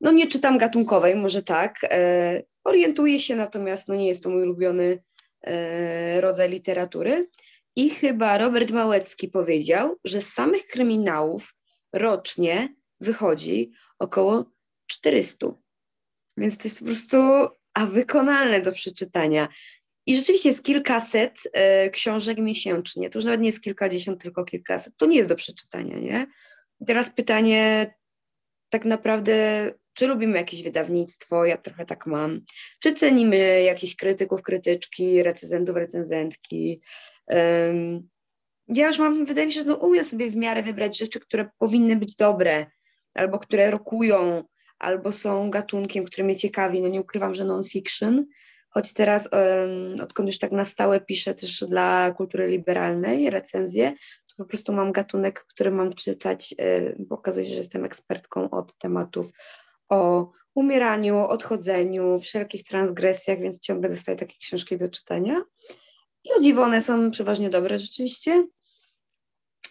no nie czytam gatunkowej, może tak, e, orientuję się, natomiast no nie jest to mój ulubiony e, rodzaj literatury. I chyba Robert Małecki powiedział, że z samych kryminałów rocznie wychodzi około 400. Więc to jest po prostu a wykonalne do przeczytania. I rzeczywiście jest kilkaset e, książek miesięcznie. To już nawet nie jest kilkadziesiąt, tylko kilkaset. To nie jest do przeczytania, nie? I teraz pytanie tak naprawdę, czy lubimy jakieś wydawnictwo, ja trochę tak mam, czy cenimy jakichś krytyków, krytyczki, recenzentów, recenzentki. Um, ja już mam, wydaje mi się, że no, umiem sobie w miarę wybrać rzeczy, które powinny być dobre, albo które rokują, albo są gatunkiem, który mnie ciekawi. No nie ukrywam, że non-fiction, choć teraz, um, odkąd już tak na stałe piszę też dla kultury liberalnej recenzję, to po prostu mam gatunek, który mam czytać, y, bo okazuje się, że jestem ekspertką od tematów o umieraniu, odchodzeniu, wszelkich transgresjach, więc ciągle dostaję takie książki do czytania. I o dziwo one są przeważnie dobre rzeczywiście.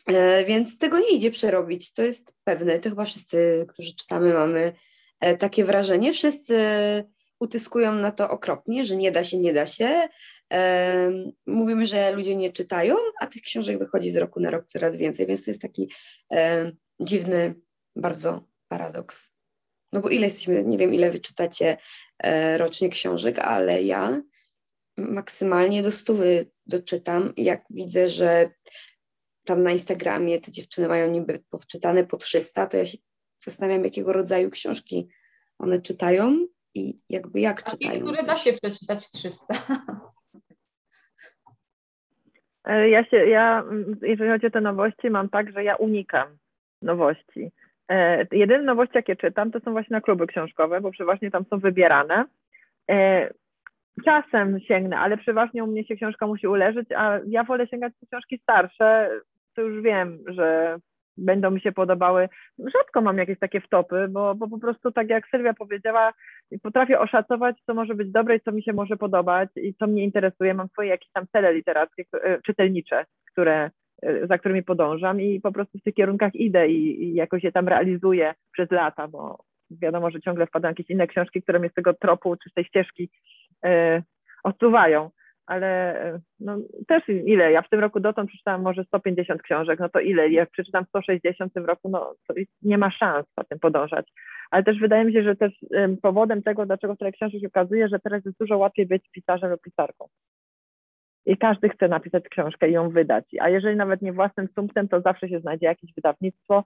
E, więc tego nie idzie przerobić, to jest pewne. To chyba wszyscy, którzy czytamy, mamy e, takie wrażenie. Wszyscy utyskują na to okropnie, że nie da się, nie da się. E, mówimy, że ludzie nie czytają, a tych książek wychodzi z roku na rok coraz więcej, więc to jest taki dziwny bardzo paradoks. No bo ile jesteśmy, nie wiem ile wyczytacie rocznie książek, ale ja maksymalnie do stówy doczytam, jak widzę, że tam na Instagramie te dziewczyny mają niby poczytane po 300, to ja się zastanawiam, jakiego rodzaju książki one czytają i jakby jak A czytają. które da się przeczytać 300. E, ja się, ja, jeżeli chodzi o te nowości, mam tak, że ja unikam nowości. E, jedyne nowości, jakie czytam, to są właśnie na kluby książkowe, bo przeważnie tam są wybierane. E, czasem sięgnę, ale przeważnie u mnie się książka musi uleżeć, a ja wolę sięgać po książki starsze, to już wiem, że będą mi się podobały. Rzadko mam jakieś takie wtopy, bo, bo po prostu tak jak Sylwia powiedziała, potrafię oszacować, co może być dobre i co mi się może podobać i co mnie interesuje. Mam swoje jakieś tam cele literackie, e, czytelnicze, które, e, za którymi podążam i po prostu w tych kierunkach idę i, i jakoś je tam realizuję przez lata, bo wiadomo, że ciągle wpadam jakieś inne książki, które mnie z tego tropu czy z tej ścieżki y, odsuwają ale no, też ile? Ja w tym roku dotąd przeczytałam może 150 książek, no to ile? Jak przeczytam 160 w tym roku, no to nie ma szans po tym podążać. Ale też wydaje mi się, że też powodem tego, dlaczego tyle książek się okazuje, że teraz jest dużo łatwiej być pisarzem lub pisarką. I każdy chce napisać książkę i ją wydać. A jeżeli nawet nie własnym sumptem, to zawsze się znajdzie jakieś wydawnictwo,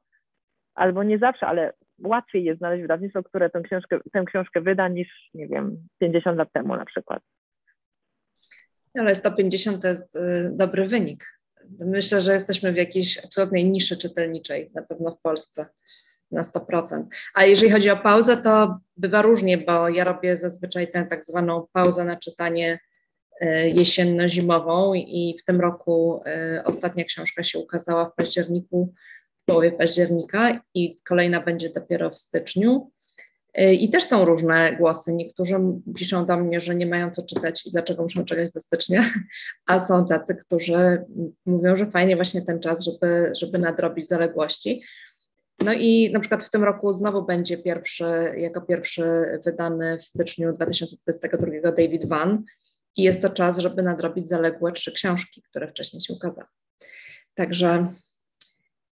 albo nie zawsze, ale łatwiej jest znaleźć wydawnictwo, które tę książkę, tę książkę wyda niż, nie wiem, 50 lat temu na przykład. Ale 150 to jest y, dobry wynik. Myślę, że jesteśmy w jakiejś absolutnej niszy czytelniczej, na pewno w Polsce na 100%. A jeżeli chodzi o pauzę, to bywa różnie, bo ja robię zazwyczaj tę tak zwaną pauzę na czytanie y, jesienno-zimową i w tym roku y, ostatnia książka się ukazała w październiku, w połowie października i kolejna będzie dopiero w styczniu. Y, I też są różne głosy. Niektórzy piszą do mnie, że nie mają co czytać i dlaczego muszą czekać do stycznia, a są tacy, którzy mówią, że fajnie właśnie ten czas, żeby, żeby nadrobić zaległości. No i na przykład w tym roku znowu będzie pierwszy, jako pierwszy wydany w styczniu 2022 David Van i jest to czas, żeby nadrobić zaległe trzy książki, które wcześniej się ukazały. Także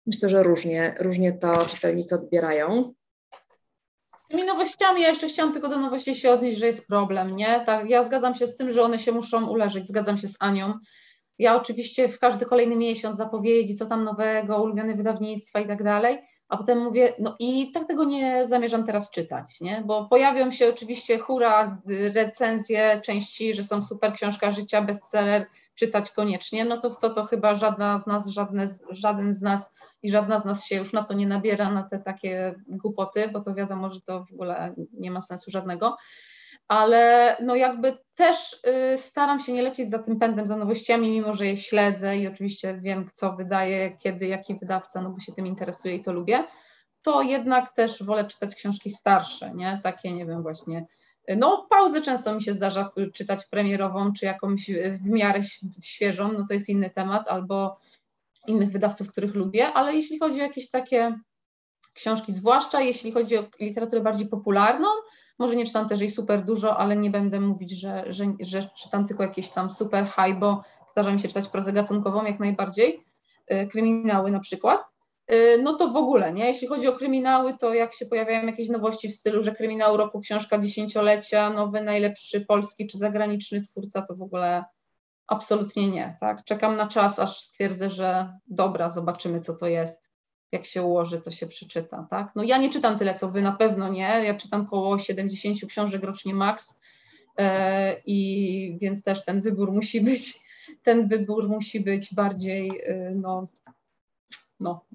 myślę, że różnie, różnie to czytelnicy odbierają. Tymi nowościami, ja jeszcze chciałam tylko do nowości się odnieść, że jest problem, nie? Tak, ja zgadzam się z tym, że one się muszą uleżeć, zgadzam się z Anią. Ja oczywiście w każdy kolejny miesiąc zapowiedzi, co tam nowego, ulubione wydawnictwa i tak dalej, a potem mówię, no i tak tego nie zamierzam teraz czytać, nie? Bo pojawią się oczywiście hura, recenzje części, że są super książka życia, bestseller, czytać koniecznie, no to w co to chyba żadna z nas, żadne, żaden z nas i żadna z nas się już na to nie nabiera, na te takie głupoty, bo to wiadomo, że to w ogóle nie ma sensu żadnego. Ale no jakby też y, staram się nie lecieć za tym pędem, za nowościami, mimo że je śledzę i oczywiście wiem, co wydaje, kiedy, jaki wydawca, no bo się tym interesuje i to lubię, to jednak też wolę czytać książki starsze, nie? Takie, nie wiem, właśnie no, pauzę często mi się zdarza czytać premierową, czy jakąś w miarę świeżą, no to jest inny temat, albo innych wydawców, których lubię, ale jeśli chodzi o jakieś takie książki, zwłaszcza jeśli chodzi o literaturę bardziej popularną, może nie czytam też jej super dużo, ale nie będę mówić, że, że, że czytam tylko jakieś tam super high, bo zdarza mi się czytać prozę gatunkową jak najbardziej, y, kryminały na przykład. Y, no to w ogóle, nie? Jeśli chodzi o kryminały, to jak się pojawiają jakieś nowości w stylu, że kryminał roku, książka dziesięciolecia, nowy, najlepszy polski czy zagraniczny twórca, to w ogóle Absolutnie nie, tak. Czekam na czas, aż stwierdzę, że dobra, zobaczymy, co to jest. jak się ułoży, to się przeczyta, tak? No ja nie czytam tyle, co wy, na pewno nie, ja czytam około 70 książek rocznie max e, i więc też ten wybór musi być, ten wybór musi być bardziej, e, no, no,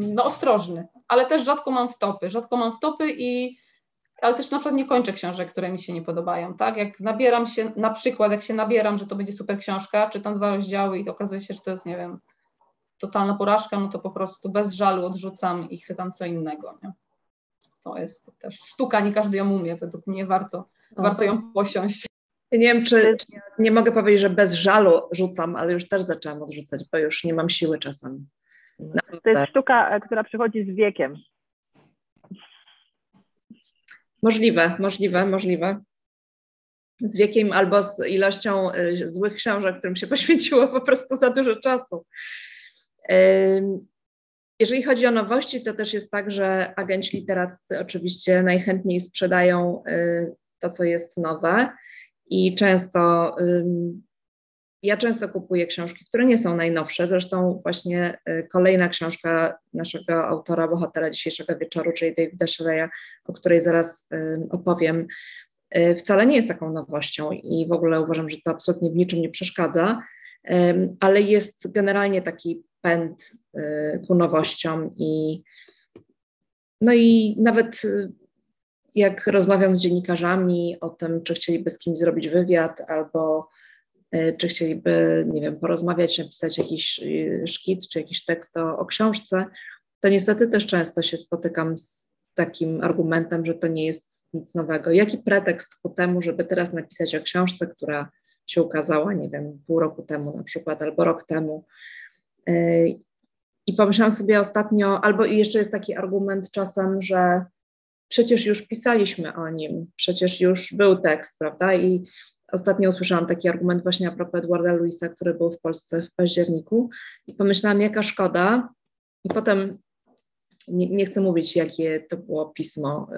no ostrożny, ale też rzadko mam wtopy, rzadko mam wtopy i ale też na przykład nie kończę książek, które mi się nie podobają, tak? Jak nabieram się, na przykład jak się nabieram, że to będzie super książka, czytam dwa rozdziały i okazuje się, że to jest, nie wiem, totalna porażka, no to po prostu bez żalu odrzucam i chwytam co innego, nie? To jest też sztuka, nie każdy ją umie, według mnie warto, warto ją posiąść. nie wiem, czy, czy nie mogę powiedzieć, że bez żalu rzucam, ale już też zaczęłam odrzucać, bo już nie mam siły czasami. To jest sztuka, e, która przychodzi z wiekiem. Możliwe, możliwe, możliwe. Z wiekiem albo z ilością y, złych książek, którym się poświęciło po prostu za dużo czasu. Jeżeli chodzi o nowości, to też jest tak, że agenci literaccy oczywiście najchętniej sprzedają y, to, co jest nowe i często ja często kupuję książki, które nie są najnowsze. Zresztą właśnie y, kolejna książka naszego autora, bohatera dzisiejszego wieczoru, czyli Davida Shelley'a, o której zaraz opowiem, y, wcale nie jest taką nowością i w ogóle uważam, że to absolutnie w niczym nie przeszkadza, ale jest generalnie taki pęd y, ku nowościom i no i nawet jak rozmawiam z dziennikarzami o tym, czy chcieliby z kimś zrobić wywiad albo czy chcieliby, nie wiem, porozmawiać, napisać jakiś e, szkic czy jakiś tekst o, o książce, to niestety też często się spotykam z takim argumentem, że to nie jest nic nowego. Jaki pretekst ku temu, żeby teraz napisać o książce, która się ukazała, nie wiem, pół roku temu na przykład, albo rok temu. E, I pomyślałam sobie ostatnio, albo jeszcze jest taki argument czasem, że przecież już pisaliśmy o nim, przecież już był tekst, prawda? I Ostatnio usłyszałam taki argument właśnie a propos Edwarda Luisa, który był w Polsce w październiku i pomyślałam, jaka szkoda. I potem nie, nie chcę mówić, jakie to było pismo,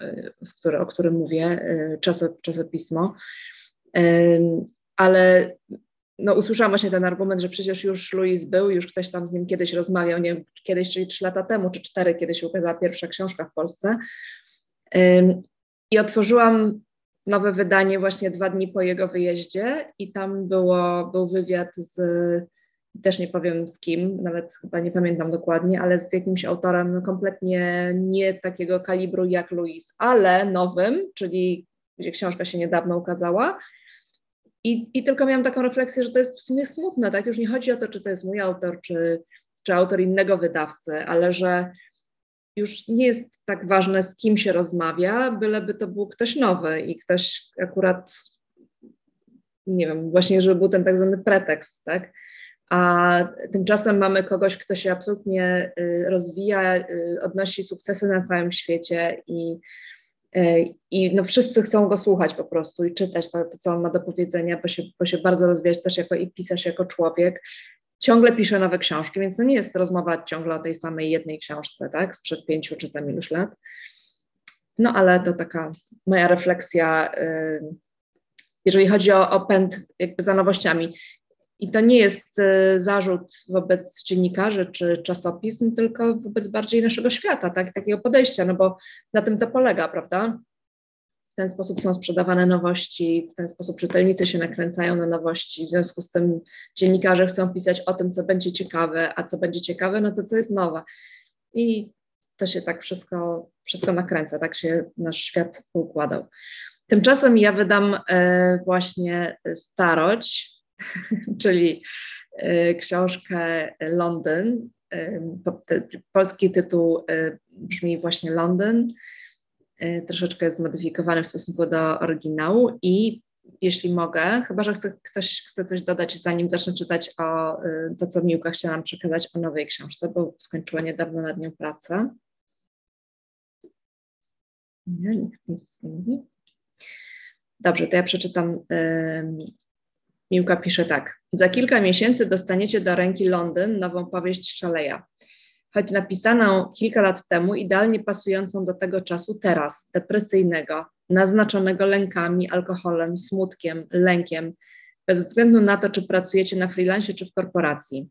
yy, yy, o którym mówię, yy, czasopismo, ale no, usłyszałam właśnie ten argument, że przecież już Louis był, już ktoś tam z nim kiedyś rozmawiał, nie wiem, kiedyś, czyli trzy lata temu, czy cztery, kiedy się ukazała pierwsza książka w Polsce. I otworzyłam nowe wydanie właśnie dwa dni po jego wyjeździe i tam było, był wywiad z, też nie powiem z kim, nawet chyba nie pamiętam dokładnie, ale z jakimś autorem kompletnie nie takiego kalibru jak Louis, ale nowym, czyli gdzie książka się niedawno ukazała. I, I tylko miałam taką refleksję, że to jest w sumie smutne, tak? Już nie chodzi o to, czy to jest mój autor, czy, czy autor innego wydawcy, ale że już nie jest tak ważne, z kim się rozmawia, byleby to był ktoś nowy i ktoś akurat, nie wiem, właśnie, żeby był ten tak zwany pretekst, tak? A tymczasem mamy kogoś, kto się absolutnie y, rozwija, y, odnosi sukcesy na całym świecie i, y, i no wszyscy chcą go słuchać po prostu i czytać to, to, co on ma do powiedzenia, bo się, bo się bardzo rozwijać też jako i pisarz, jako człowiek ciągle pisze nowe książki, więc to nie jest rozmowa ciągle o tej samej jednej książce, tak, sprzed pięciu czy tam lat. No ale to taka moja refleksja, jeżeli chodzi o, o pęd jakby za nowościami. I to nie jest y, zarzut wobec dziennikarzy czy czasopism, tylko wobec bardziej naszego świata, tak, takiego podejścia, no bo na tym to polega, prawda? W ten sposób są sprzedawane nowości, w ten sposób czytelnicy się nakręcają na nowości, w związku z tym dziennikarze chcą pisać o tym, co będzie ciekawe, a co będzie ciekawe, no to co jest nowe. I to się tak wszystko, wszystko nakręca, tak się nasz świat układał. Tymczasem ja wydam e, właśnie Starość, czyli e, książkę Londyn. E, polski tytuł brzmi właśnie Londyn troszeczkę zmodyfikowany w stosunku do oryginału i jeśli mogę, chyba że chce, ktoś chce coś dodać, zanim zacznę czytać o y, to, co Miłka chciałam przekazać o nowej książce, bo skończyła niedawno nad nią pracę. Nie, nikt nic nie mówi. Dobrze, to ja przeczytam. Miłka pisze tak. Za kilka miesięcy dostaniecie do ręki Londyn nową powieść Szaleja choć napisaną kilka lat temu, idealnie pasującą do tego czasu teraz, depresyjnego, naznaczonego lękami, alkoholem, smutkiem, lękiem, bez względu na to, czy pracujecie na freelancie, czy w korporacji.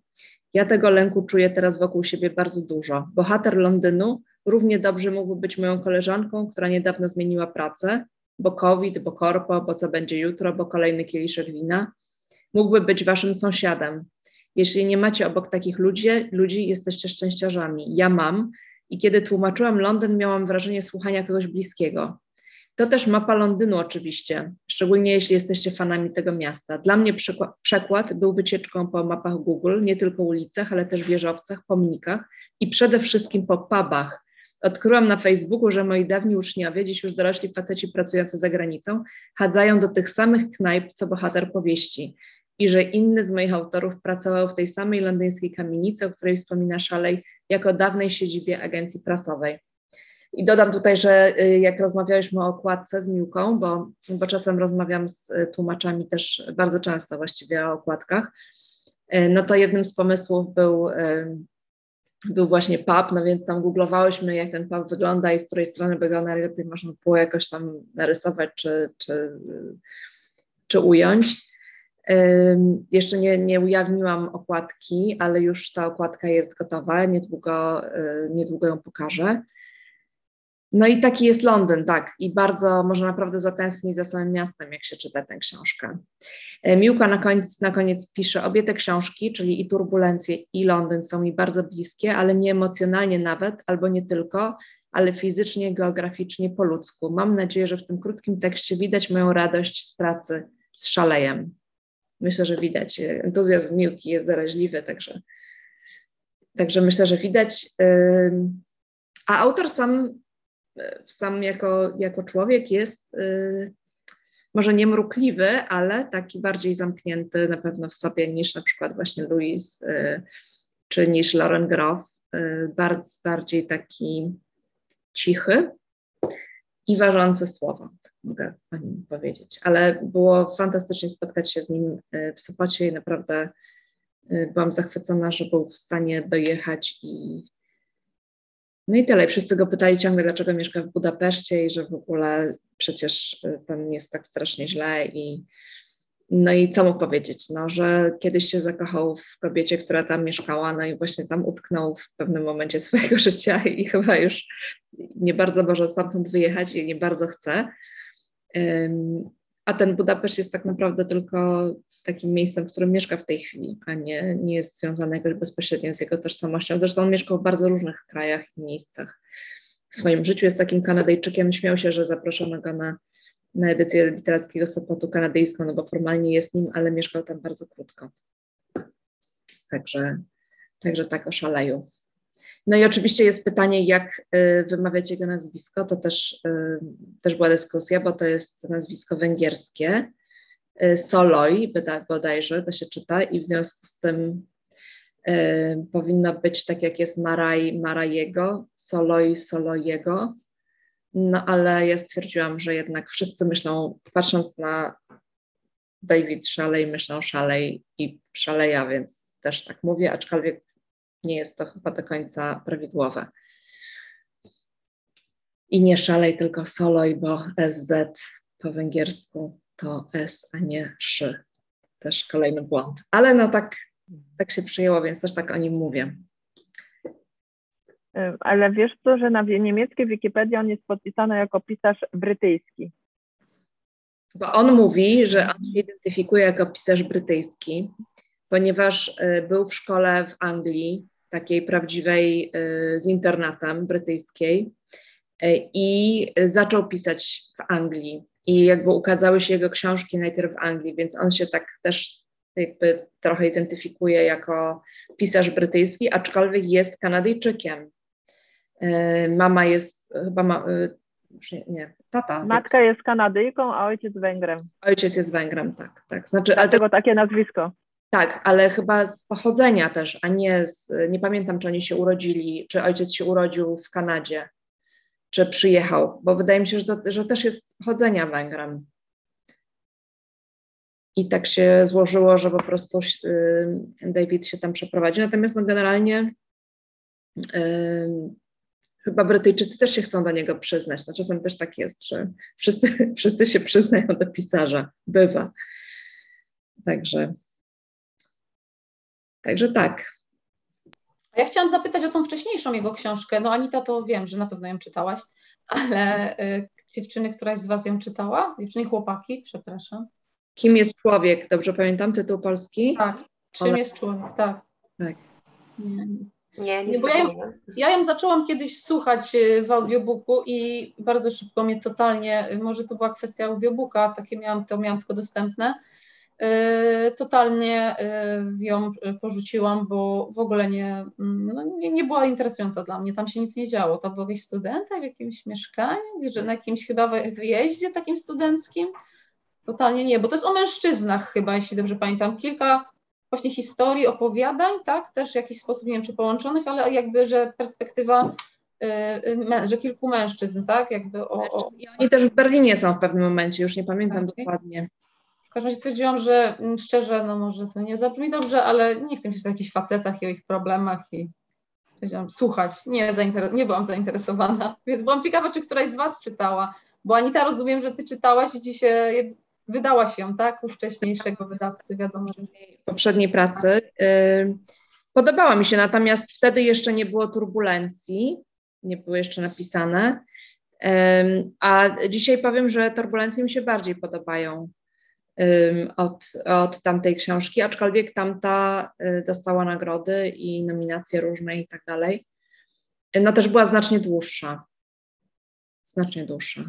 Ja tego lęku czuję teraz wokół siebie bardzo dużo. Bohater Londynu równie dobrze mógłby być moją koleżanką, która niedawno zmieniła pracę, bo COVID, bo korpo, bo co będzie jutro, bo kolejny kieliszek wina. Mógłby być waszym sąsiadem. Jeśli nie macie obok takich ludzi, ludzi jesteście szczęściarzami. Ja mam i kiedy tłumaczyłam Londyn, miałam wrażenie słuchania kogoś bliskiego. To też mapa Londynu oczywiście, szczególnie jeśli jesteście fanami tego miasta. Dla mnie przekład był wycieczką po mapach Google, nie tylko ulicach, ale też wieżowcach, pomnikach i przede wszystkim po pubach. Odkryłam na Facebooku, że moi dawni uczniowie, dziś już dorośli faceci pracujący za granicą, chadzają do tych samych knajp, co bohater powieści i że inny z moich autorów pracował w tej samej londyńskiej kamienicy, o której wspomina Szalej, jako dawnej siedzibie agencji prasowej. I dodam tutaj, że y, jak rozmawialiśmy o okładce z Miłką, bo, bo czasem rozmawiam z y, tłumaczami też bardzo często właściwie o okładkach, y, no to jednym z pomysłów był, był właśnie pub, no więc tam googlowałyśmy, jak ten pub wygląda i z której strony by go najlepiej można było jakoś tam narysować czy, czy, czy ująć. Jeszcze nie, nie ujawniłam okładki, ale już ta okładka jest gotowa, niedługo, niedługo ją pokażę. No i taki jest Londyn, tak. I bardzo można naprawdę zatęsknić za samym miastem, jak się czyta tę książkę. E, Miłka na koniec, na koniec pisze, obie te książki, czyli i Turbulencje i Londyn są mi bardzo bliskie, ale nie emocjonalnie nawet, albo nie tylko, ale fizycznie, geograficznie, po ludzku. Mam nadzieję, że w tym krótkim tekście widać moją radość z pracy z szalejem. Myślę, że widać. Entuzjazm Miłki jest zaraźliwy, także, także myślę, że widać. A autor sam sam jako, jako człowiek jest y, może nie mrukliwy, ale taki bardziej zamknięty na pewno w sobie niż na przykład właśnie Louis czy niż Lauren Groff. Bardzo, bardziej taki cichy i ważący słowa, mogę pani powiedzieć. Ale było fantastycznie spotkać się z nim w Sopocie i naprawdę byłam zachwycona, że był w stanie dojechać i no i tyle. Wszyscy go pytali ciągle, dlaczego mieszka w Budapeszcie i że w ogóle przecież y, tam jest tak strasznie źle i no i co mógł powiedzieć? No, że kiedyś się zakochał w kobiecie, która tam mieszkała, no i właśnie tam utknął w pewnym momencie swojego życia i chyba już nie bardzo może stamtąd wyjechać i nie bardzo chce. A ten Budapeszt jest tak naprawdę tylko takim miejscem, w którym mieszka w tej chwili, a nie, nie jest związany jakoś bezpośrednio z jego tożsamością. Zresztą on mieszkał w bardzo różnych krajach i miejscach w swoim życiu. Jest takim Kanadyjczykiem. Śmiał się, że zaproszono go na, na edycję literackiego Sopotu kanadyjską, no bo formalnie jest nim, ale mieszkał tam bardzo krótko. Także, także tak oszaleju. No i oczywiście jest pytanie, jak y, wymawiać jego nazwisko. To też, y, też była dyskusja, bo to jest nazwisko węgierskie. Y, Soloj bodajże to się czyta i w związku z tym powinno być tak jak jest Maraj Marajego, Soloj Solojego. No ale ja stwierdziłam, że jednak wszyscy myślą, patrząc na David Szalej, myślą Szalej i Szaleja, więc też tak mówię, aczkolwiek nie jest to chyba do końca prawidłowe. I nie szalej, tylko soloj, bo SZ po węgiersku to S, a nie szy. Też kolejny błąd. Ale no tak, tak się przyjęło, więc też tak o nim mówię. Ale wiesz co, że na niemieckiej Wikipedii on jest podpisany jako pisarz brytyjski. Bo on mówi, że on się identyfikuje jako pisarz brytyjski, ponieważ y, był w szkole w Anglii, takiej prawdziwej y, z internatem brytyjskiej y, i zaczął pisać w Anglii. I jakby ukazały się jego książki najpierw w Anglii, więc on się tak też jakby trochę identyfikuje jako pisarz brytyjski, aczkolwiek jest Kanadyjczykiem. Y, mama jest chyba, ma, nie, nie, tata. Matka jest Kanadyjką, a ojciec Węgrem. Ojciec jest Węgrem, tak. tak. Znaczy, Dlatego ale to, takie nazwisko. Tak, ale chyba z pochodzenia też, a nie z, nie pamiętam, czy oni się urodzili, czy ojciec się urodził w Kanadzie, czy przyjechał, bo wydaje mi się, że, to, że też jest z pochodzenia Węgrem. I tak się złożyło, że po prostu y, David się tam przeprowadził. Natomiast no, generalnie y, chyba Brytyjczycy też się chcą do niego przyznać. No, czasem też tak jest, że wszyscy, wszyscy się przyznają do pisarza. Bywa. Także Także tak. Ja chciałam zapytać o tą wcześniejszą jego książkę. No Anita to wiem, że na pewno ją czytałaś, ale y, dziewczyny, któraś z Was ją czytała? Dziewczyny chłopaki, przepraszam. Kim jest człowiek? Dobrze pamiętam tytuł polski? Tak. Czym ale... jest człowiek, tak. Tak. Nie, nie, nie bo ja ją, ja ją zaczęłam kiedyś słuchać y, w audiobooku i bardzo szybko mnie totalnie, y, może to była kwestia audiobooka, takie miałam, to miałam tylko dostępne, y, totalnie ją porzuciłam, bo w ogóle nie, mm, no nie, nie, była interesująca dla mnie, tam się nic nie działo, to był jakiś studenta w jakimś mieszkaniu, gdzie, na jakimś chyba wyjeździe takim studenckim, totalnie nie, bo to jest o mężczyznach chyba, jeśli dobrze pamiętam, kilka właśnie historii, opowiadań, tak, też w jakiś sposób, nie wiem czy połączonych, ale jakby, że perspektywa, y, że kilku mężczyzn, tak, jakby o, o... I oni też w Berlinie są w pewnym momencie, już nie pamiętam okay. dokładnie. Każdym razie stwierdziłam, że mm, szczerze, no może to nie zabrzmi dobrze, ale nie chcę się o jakichś facetach i o ich problemach i powiedziałam, słuchać, nie, nie byłam zainteresowana, więc byłam ciekawa, czy któraś z Was czytała, bo Anita, rozumiem, że Ty czytałaś i dzisiaj wydała się, tak, u wcześniejszego wydawcy, wiadomo. Poprzedniej pracy. Podobała mi się, natomiast wtedy jeszcze nie było turbulencji, nie były jeszcze napisane. A dzisiaj powiem, że turbulencje mi się bardziej podobają od, od tamtej książki, aczkolwiek tamta y, dostała nagrody i nominacje różne i tak dalej. No też była znacznie dłuższa. Znacznie dłuższa.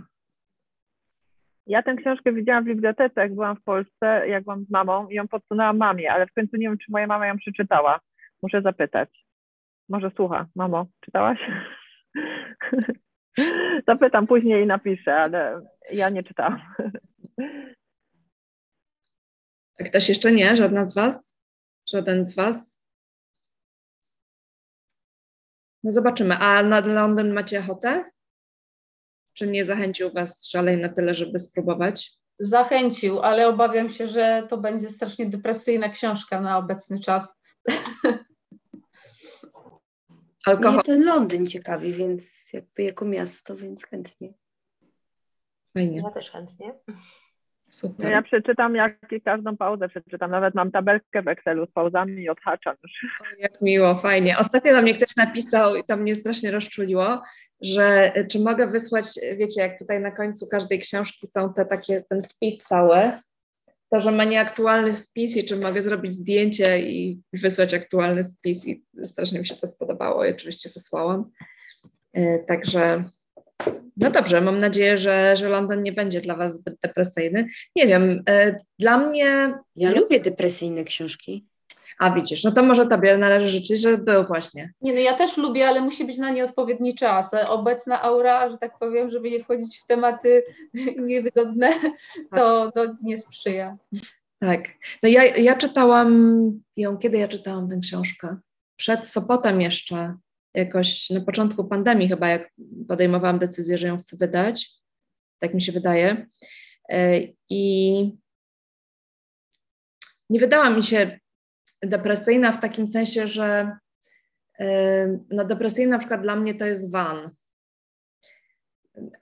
Ja tę książkę widziałam w bibliotece, jak byłam w Polsce, jak byłam z mamą i ją podsunęłam mamie, ale w końcu nie wiem, czy moja mama ją przeczytała. Muszę zapytać. Może słucha. Mamo, czytałaś? Zapytam później i napiszę, ale ja nie czytałam. A ktoś jeszcze nie? Żadna z Was? Żaden z Was? No zobaczymy. A na Londyn macie ochotę? Czy nie zachęcił Was szalej na tyle, żeby spróbować? Zachęcił, ale obawiam się, że to będzie strasznie depresyjna książka na obecny czas. Alkohol. Mnie ten Londyn ciekawi, więc jakby jako miasto, więc chętnie. Fajnie. Ja też chętnie. Super. Ja przeczytam jak każdą pauzę przeczytam. Nawet mam tabelkę w Excelu z pauzami i odhaczam już. O, jak miło, fajnie. Ostatnio do mnie ktoś napisał i to mnie strasznie rozczuliło, że czy mogę wysłać, wiecie, jak tutaj na końcu każdej książki są te takie, ten spis cały, to, że ma nieaktualny spis i czy mogę zrobić zdjęcie i wysłać aktualny spis i strasznie mi się to spodobało i oczywiście wysłałam. E, także no dobrze, mam nadzieję, że, że Londyn nie będzie dla Was zbyt depresyjny. Nie wiem, e, dla mnie. Ja lubię depresyjne książki. A widzisz, no to może Tobie należy życzyć, żeby był właśnie. Nie, no ja też lubię, ale musi być na nie odpowiedni czas. Obecna aura, że tak powiem, żeby nie wchodzić w tematy niewygodne, to, to nie sprzyja. Tak. No ja, ja czytałam ją, kiedy ja czytałam tę książkę? Przed Sopotem jeszcze jakoś na początku pandemii chyba, jak podejmowałam decyzję, że ją chcę wydać, tak mi się wydaje. E, I nie wydała mi się depresyjna w takim sensie, że e, no depresyjna na przykład dla mnie to jest van.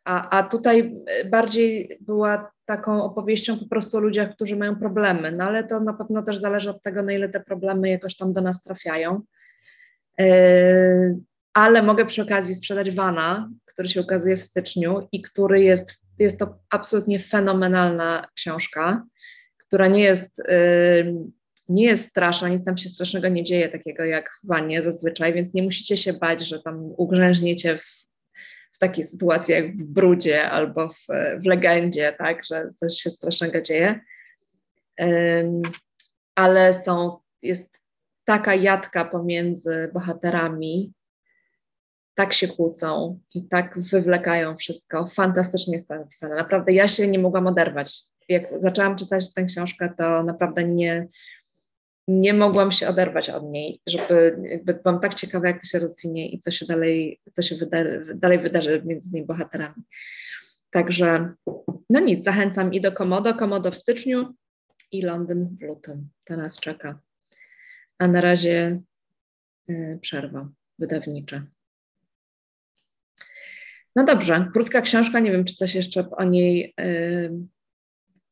A, a tutaj bardziej była taką opowieścią po prostu o ludziach, którzy mają problemy, no ale to na pewno też zależy od tego, na ile te problemy jakoś tam do nas trafiają. E, ale mogę przy okazji sprzedać Wana, który się ukazuje w styczniu i który jest, jest to absolutnie fenomenalna książka, która nie jest, e, nie jest straszna, nic tam się strasznego nie dzieje, takiego jak w Wanie zazwyczaj, więc nie musicie się bać, że tam ugrzęźniecie w, takiej sytuacji jak w brudzie albo w, w legendzie, tak, że coś się strasznego dzieje. Ale są, jest taka jadka pomiędzy bohaterami, tak się kłócą i tak wywlekają wszystko. Fantastycznie jest to napisane. Naprawdę ja się nie mogłam oderwać. Jak zaczęłam czytać tę książkę, to naprawdę nie, nie mogłam się oderwać od niej, żeby jakby byłam tak ciekawa, jak to się rozwinie i co się dalej, co się wyda, dalej wydarzy między tymi bohaterami. Także no nic, zachęcam i do Komodo, Komodo w styczniu i Londyn w lutym. To nas czeka a na razie y, przerwa wydawnicza. No dobrze, krótka książka, nie wiem, czy coś jeszcze o niej y,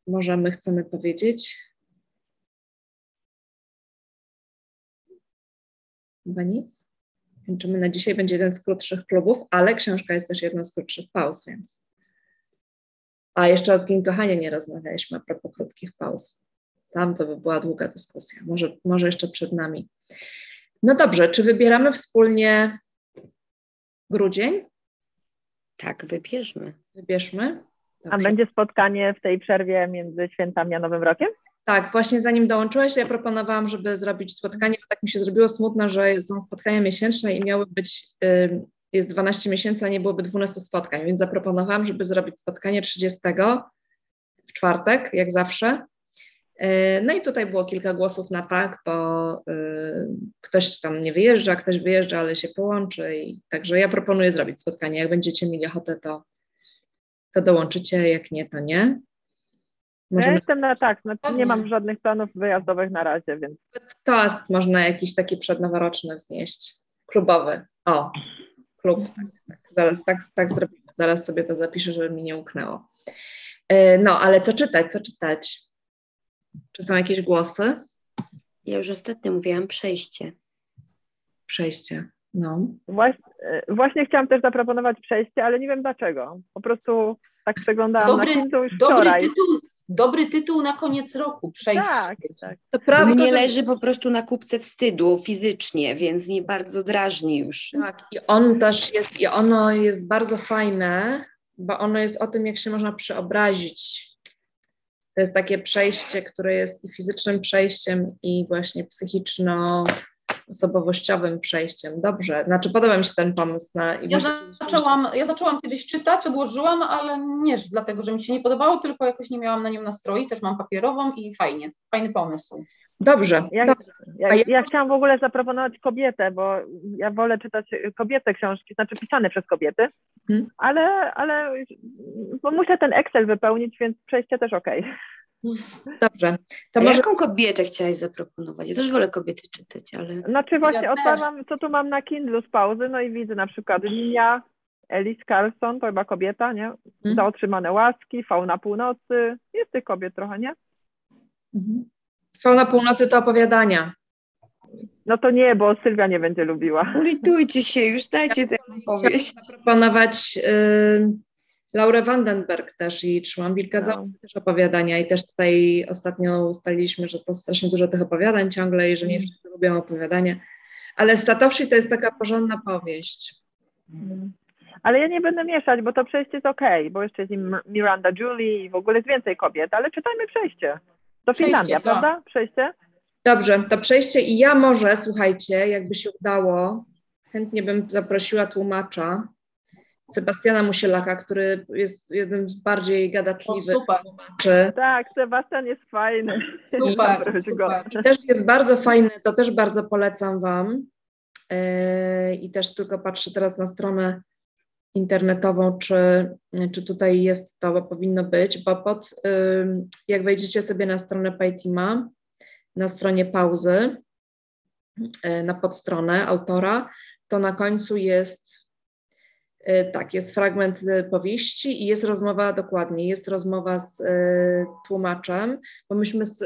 możemy, chcemy powiedzieć. Chyba nic? Kończymy na dzisiaj, będzie jeden z krótszych klubów, ale książka jest też jedną z krótszych pauz, więc. A jeszcze o zgin kochania nie rozmawialiśmy a propos krótkich pauz. Tam to by była długa dyskusja, może, może jeszcze przed nami. No dobrze, czy wybieramy wspólnie grudzień? Tak, wybierzmy. Wybierzmy. Dobrze. A będzie spotkanie w tej przerwie między świętami a Nowym Rokiem? Tak, właśnie zanim dołączyłeś, ja proponowałam, żeby zrobić spotkanie, bo tak mi się zrobiło smutno, że są spotkania miesięczne i miały być, jest 12 miesięcy, a nie byłoby 12 spotkań, więc zaproponowałam, żeby zrobić spotkanie 30 w czwartek, jak zawsze. Y, no i tutaj było kilka głosów na tak, bo y, ktoś tam nie wyjeżdża, ktoś wyjeżdża, ale się połączy. I także ja proponuję zrobić spotkanie. Jak będziecie mieli ochotę, to, to dołączycie, jak nie, to nie. Możemy... Ja jestem na tak, znaczy nie mam żadnych planów wyjazdowych na razie, więc. Toast można jakiś taki przednoworoczny wznieść, klubowy. O, klub, tak, tak. Zaraz tak, tak zrobimy. Zaraz sobie to zapiszę, żeby mi nie uknęło. Y, no, ale co czytać, co czytać? Czy są jakieś głosy? Ja już ostatnio mówiłam przejście. Przejście, no. Właśnie, właśnie chciałam też zaproponować przejście, ale nie wiem dlaczego. Po prostu tak przeglądałam dobry, na już dobry wczoraj. Tytuł, dobry tytuł na koniec roku, przejście. Tak, tak. To prawda. Mnie leży po prostu na kupce wstydu fizycznie, więc mnie bardzo drażni już. Tak, i on też jest, i ono jest bardzo fajne, bo ono jest o tym, jak się można przeobrazić to jest takie przejście, które jest i fizycznym przejściem, i właśnie psychiczno-osobowościowym przejściem. Dobrze, znaczy podoba mi się ten pomysł. Na, ja, zaczęłam, ja zaczęłam kiedyś czytać, odłożyłam, ale nie dlatego, że mi się nie podobało, tylko jakoś nie miałam na nią nastroju. Też mam papierową i fajnie, fajny pomysł. Dobrze. Ja, dobrze. Ja, ja, ja, chciałam w ogóle zaproponować kobietę, bo ja wolę czytać kobiece książki, znaczy pisane przez kobiety, hmm. ale, ale bo muszę ten Excel wypełnić, więc przejście też ok. Dobrze. To może... Jaką kobietę chciałaś zaproponować? Ja też wolę kobiety czytać, ale... Znaczy właśnie ja odpalam, co tu mam na Kindle z pauzy, no i widzę na przykład Linia, Alice Carlson, to chyba kobieta, nie? Hmm. Za otrzymane łaski, Fauna Północy, jest tych kobiet trochę, nie? Mhm. Fauna Północy to opowiadania. No to nie, bo Sylwia nie będzie lubiła. Ulitujcie się już, dajcie tę opowieść. zaproponować y, Laurę Vandenberg też i Trzymam Wilka no. też opowiadania i też tutaj ostatnio ustaliliśmy, że to strasznie dużo tych opowiadań ciągle i że nie mm. wszyscy lubią opowiadania, ale Statowszy to jest taka porządna powieść. Mm. Ale ja nie będę mieszać, bo to przejście jest ok, bo jeszcze jest Miranda Julie i w ogóle jest więcej kobiet, ale czytajmy przejście. To Finlandia, prawda? Przejście? Dobrze, to przejście i ja może, słuchajcie, jakby się udało, chętnie bym zaprosiła tłumacza Sebastiana Musielaka, który jest jednym z bardziej gadatliwych tłumaczy. Tak, Sebastian jest fajny. Super, I, super. I też jest bardzo fajny, to też bardzo polecam Wam. Yy, I też tylko patrzę teraz na stronę internetową, czy, czy tutaj jest to, bo powinno być, bo pod, jak wejdziecie sobie na stronę Paytima, na stronie pauzy, y, na podstronę autora, to na końcu jest y, tak, jest fragment y, powieści i jest rozmowa, dokładnie, jest rozmowa z tłumaczem, bo myśmy z,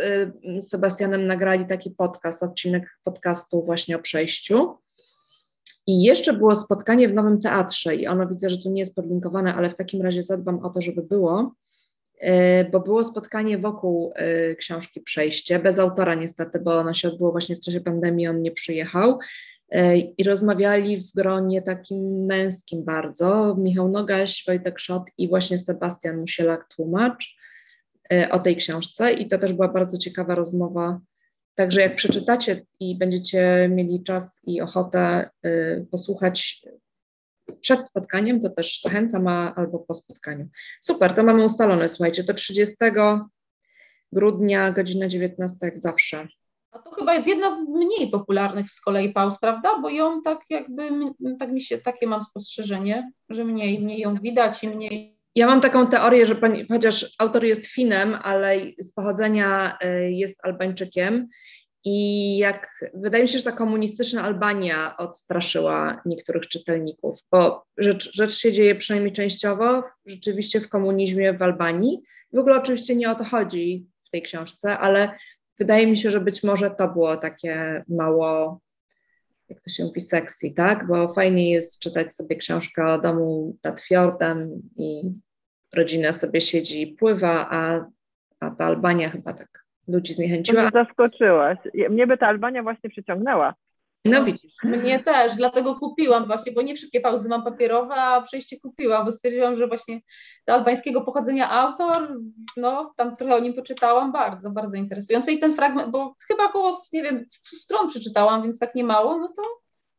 z Sebastianem nagrali taki podcast, odcinek podcastu właśnie o przejściu i jeszcze było spotkanie w Nowym Teatrze i ono widzę, że tu nie jest podlinkowane, ale w takim razie zadbam o to, żeby było, e, bo było spotkanie wokół e, książki Przejście, bez autora niestety, bo ono się odbyło właśnie w czasie pandemii, on nie przyjechał e, i rozmawiali w gronie takim męskim bardzo, Michał Nogaś, Wojtek Szot i właśnie Sebastian Musielak, tłumacz o tej książce. I to też była bardzo ciekawa rozmowa Także jak przeczytacie i będziecie mieli czas i ochotę y, posłuchać przed spotkaniem, to też zachęcam, albo po spotkaniu. Super, to mamy ustalone, słuchajcie, to 30 grudnia, godzina 19, jak zawsze. A to chyba jest jedna z mniej popularnych z kolei pauz, prawda? Bo ją tak jakby, tak mi się, takie mam spostrzeżenie, że mniej, mniej ją widać i mniej ja mam taką teorię, że pani, chociaż autor jest Finem, ale z pochodzenia y, jest Albańczykiem i jak wydaje mi się, że ta komunistyczna Albania odstraszyła niektórych czytelników, bo rzecz, rzecz się dzieje przynajmniej częściowo rzeczywiście w komunizmie w Albanii. W ogóle oczywiście nie o to chodzi w tej książce, ale wydaje mi się, że być może to było takie mało jak to się mówi, sexy, tak? Bo fajnie jest czytać sobie książkę o domu nad fiordem i rodzina sobie siedzi i pływa, a, a ta Albania chyba tak ludzi zniechęciła. To zaskoczyłaś. Mnie by ta Albania właśnie przyciągnęła. No widzisz. Mnie też, dlatego kupiłam właśnie, bo nie wszystkie pauzy mam papierowe, a przejście kupiłam, bo stwierdziłam, że właśnie do albańskiego pochodzenia autor, no tam trochę o nim poczytałam, bardzo, bardzo interesujące i ten fragment, bo chyba około, nie wiem, 100 stron przeczytałam, więc tak nie mało, no to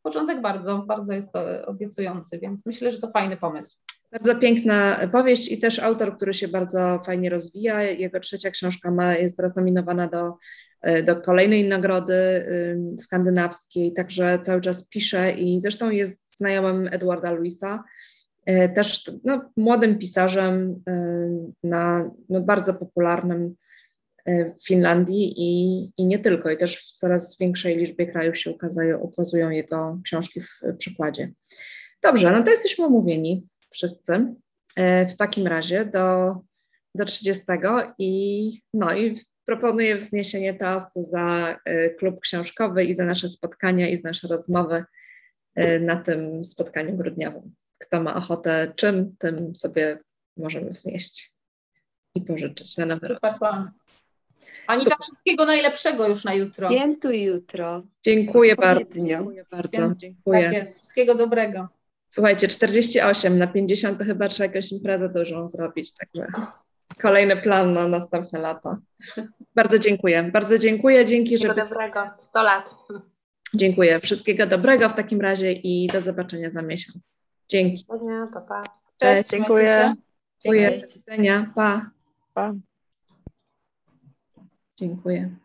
początek bardzo, bardzo jest to obiecujący, więc myślę, że to fajny pomysł. Bardzo piękna powieść i też autor, który się bardzo fajnie rozwija. Jego trzecia książka ma, jest teraz nominowana do, do kolejnej nagrody skandynawskiej, także cały czas pisze i zresztą jest znajomym Edwarda Luisa, e, też no, młodym pisarzem na no, bardzo popularnym e, w Finlandii i, i nie tylko, i też w coraz większej liczbie krajów się ukazują, ukazują jego książki w przykładzie. Dobrze, no to jesteśmy umówieni wszyscy. E, w takim razie do, do 30 i no i proponuję wzniesienie toastu za e, klub książkowy i za nasze spotkania i za nasze rozmowy e, na tym spotkaniu grudniowym. Kto ma ochotę czym, tym sobie możemy wznieść i pożyczyć na nowy Super plan. Anita, wszystkiego najlepszego już na jutro. Świętuj jutro. Dziękuję bardzo. Dziękuję bardzo. Dziękuję. Tak jest. Wszystkiego dobrego. Słuchajcie, 48 na 50 to chyba trzeba jakąś imprezę dużą zrobić, także kolejny plan na następne lata. Bardzo dziękuję, bardzo dziękuję, dzięki, że... dobrego, 100 lat. Dziękuję, wszystkiego dobrego w takim razie i do zobaczenia za miesiąc. Dzięki. Pa, pa. Cześć, Cześć dziękuję. Dziękuję, do widzenia, pa. Pa. Dziękuję.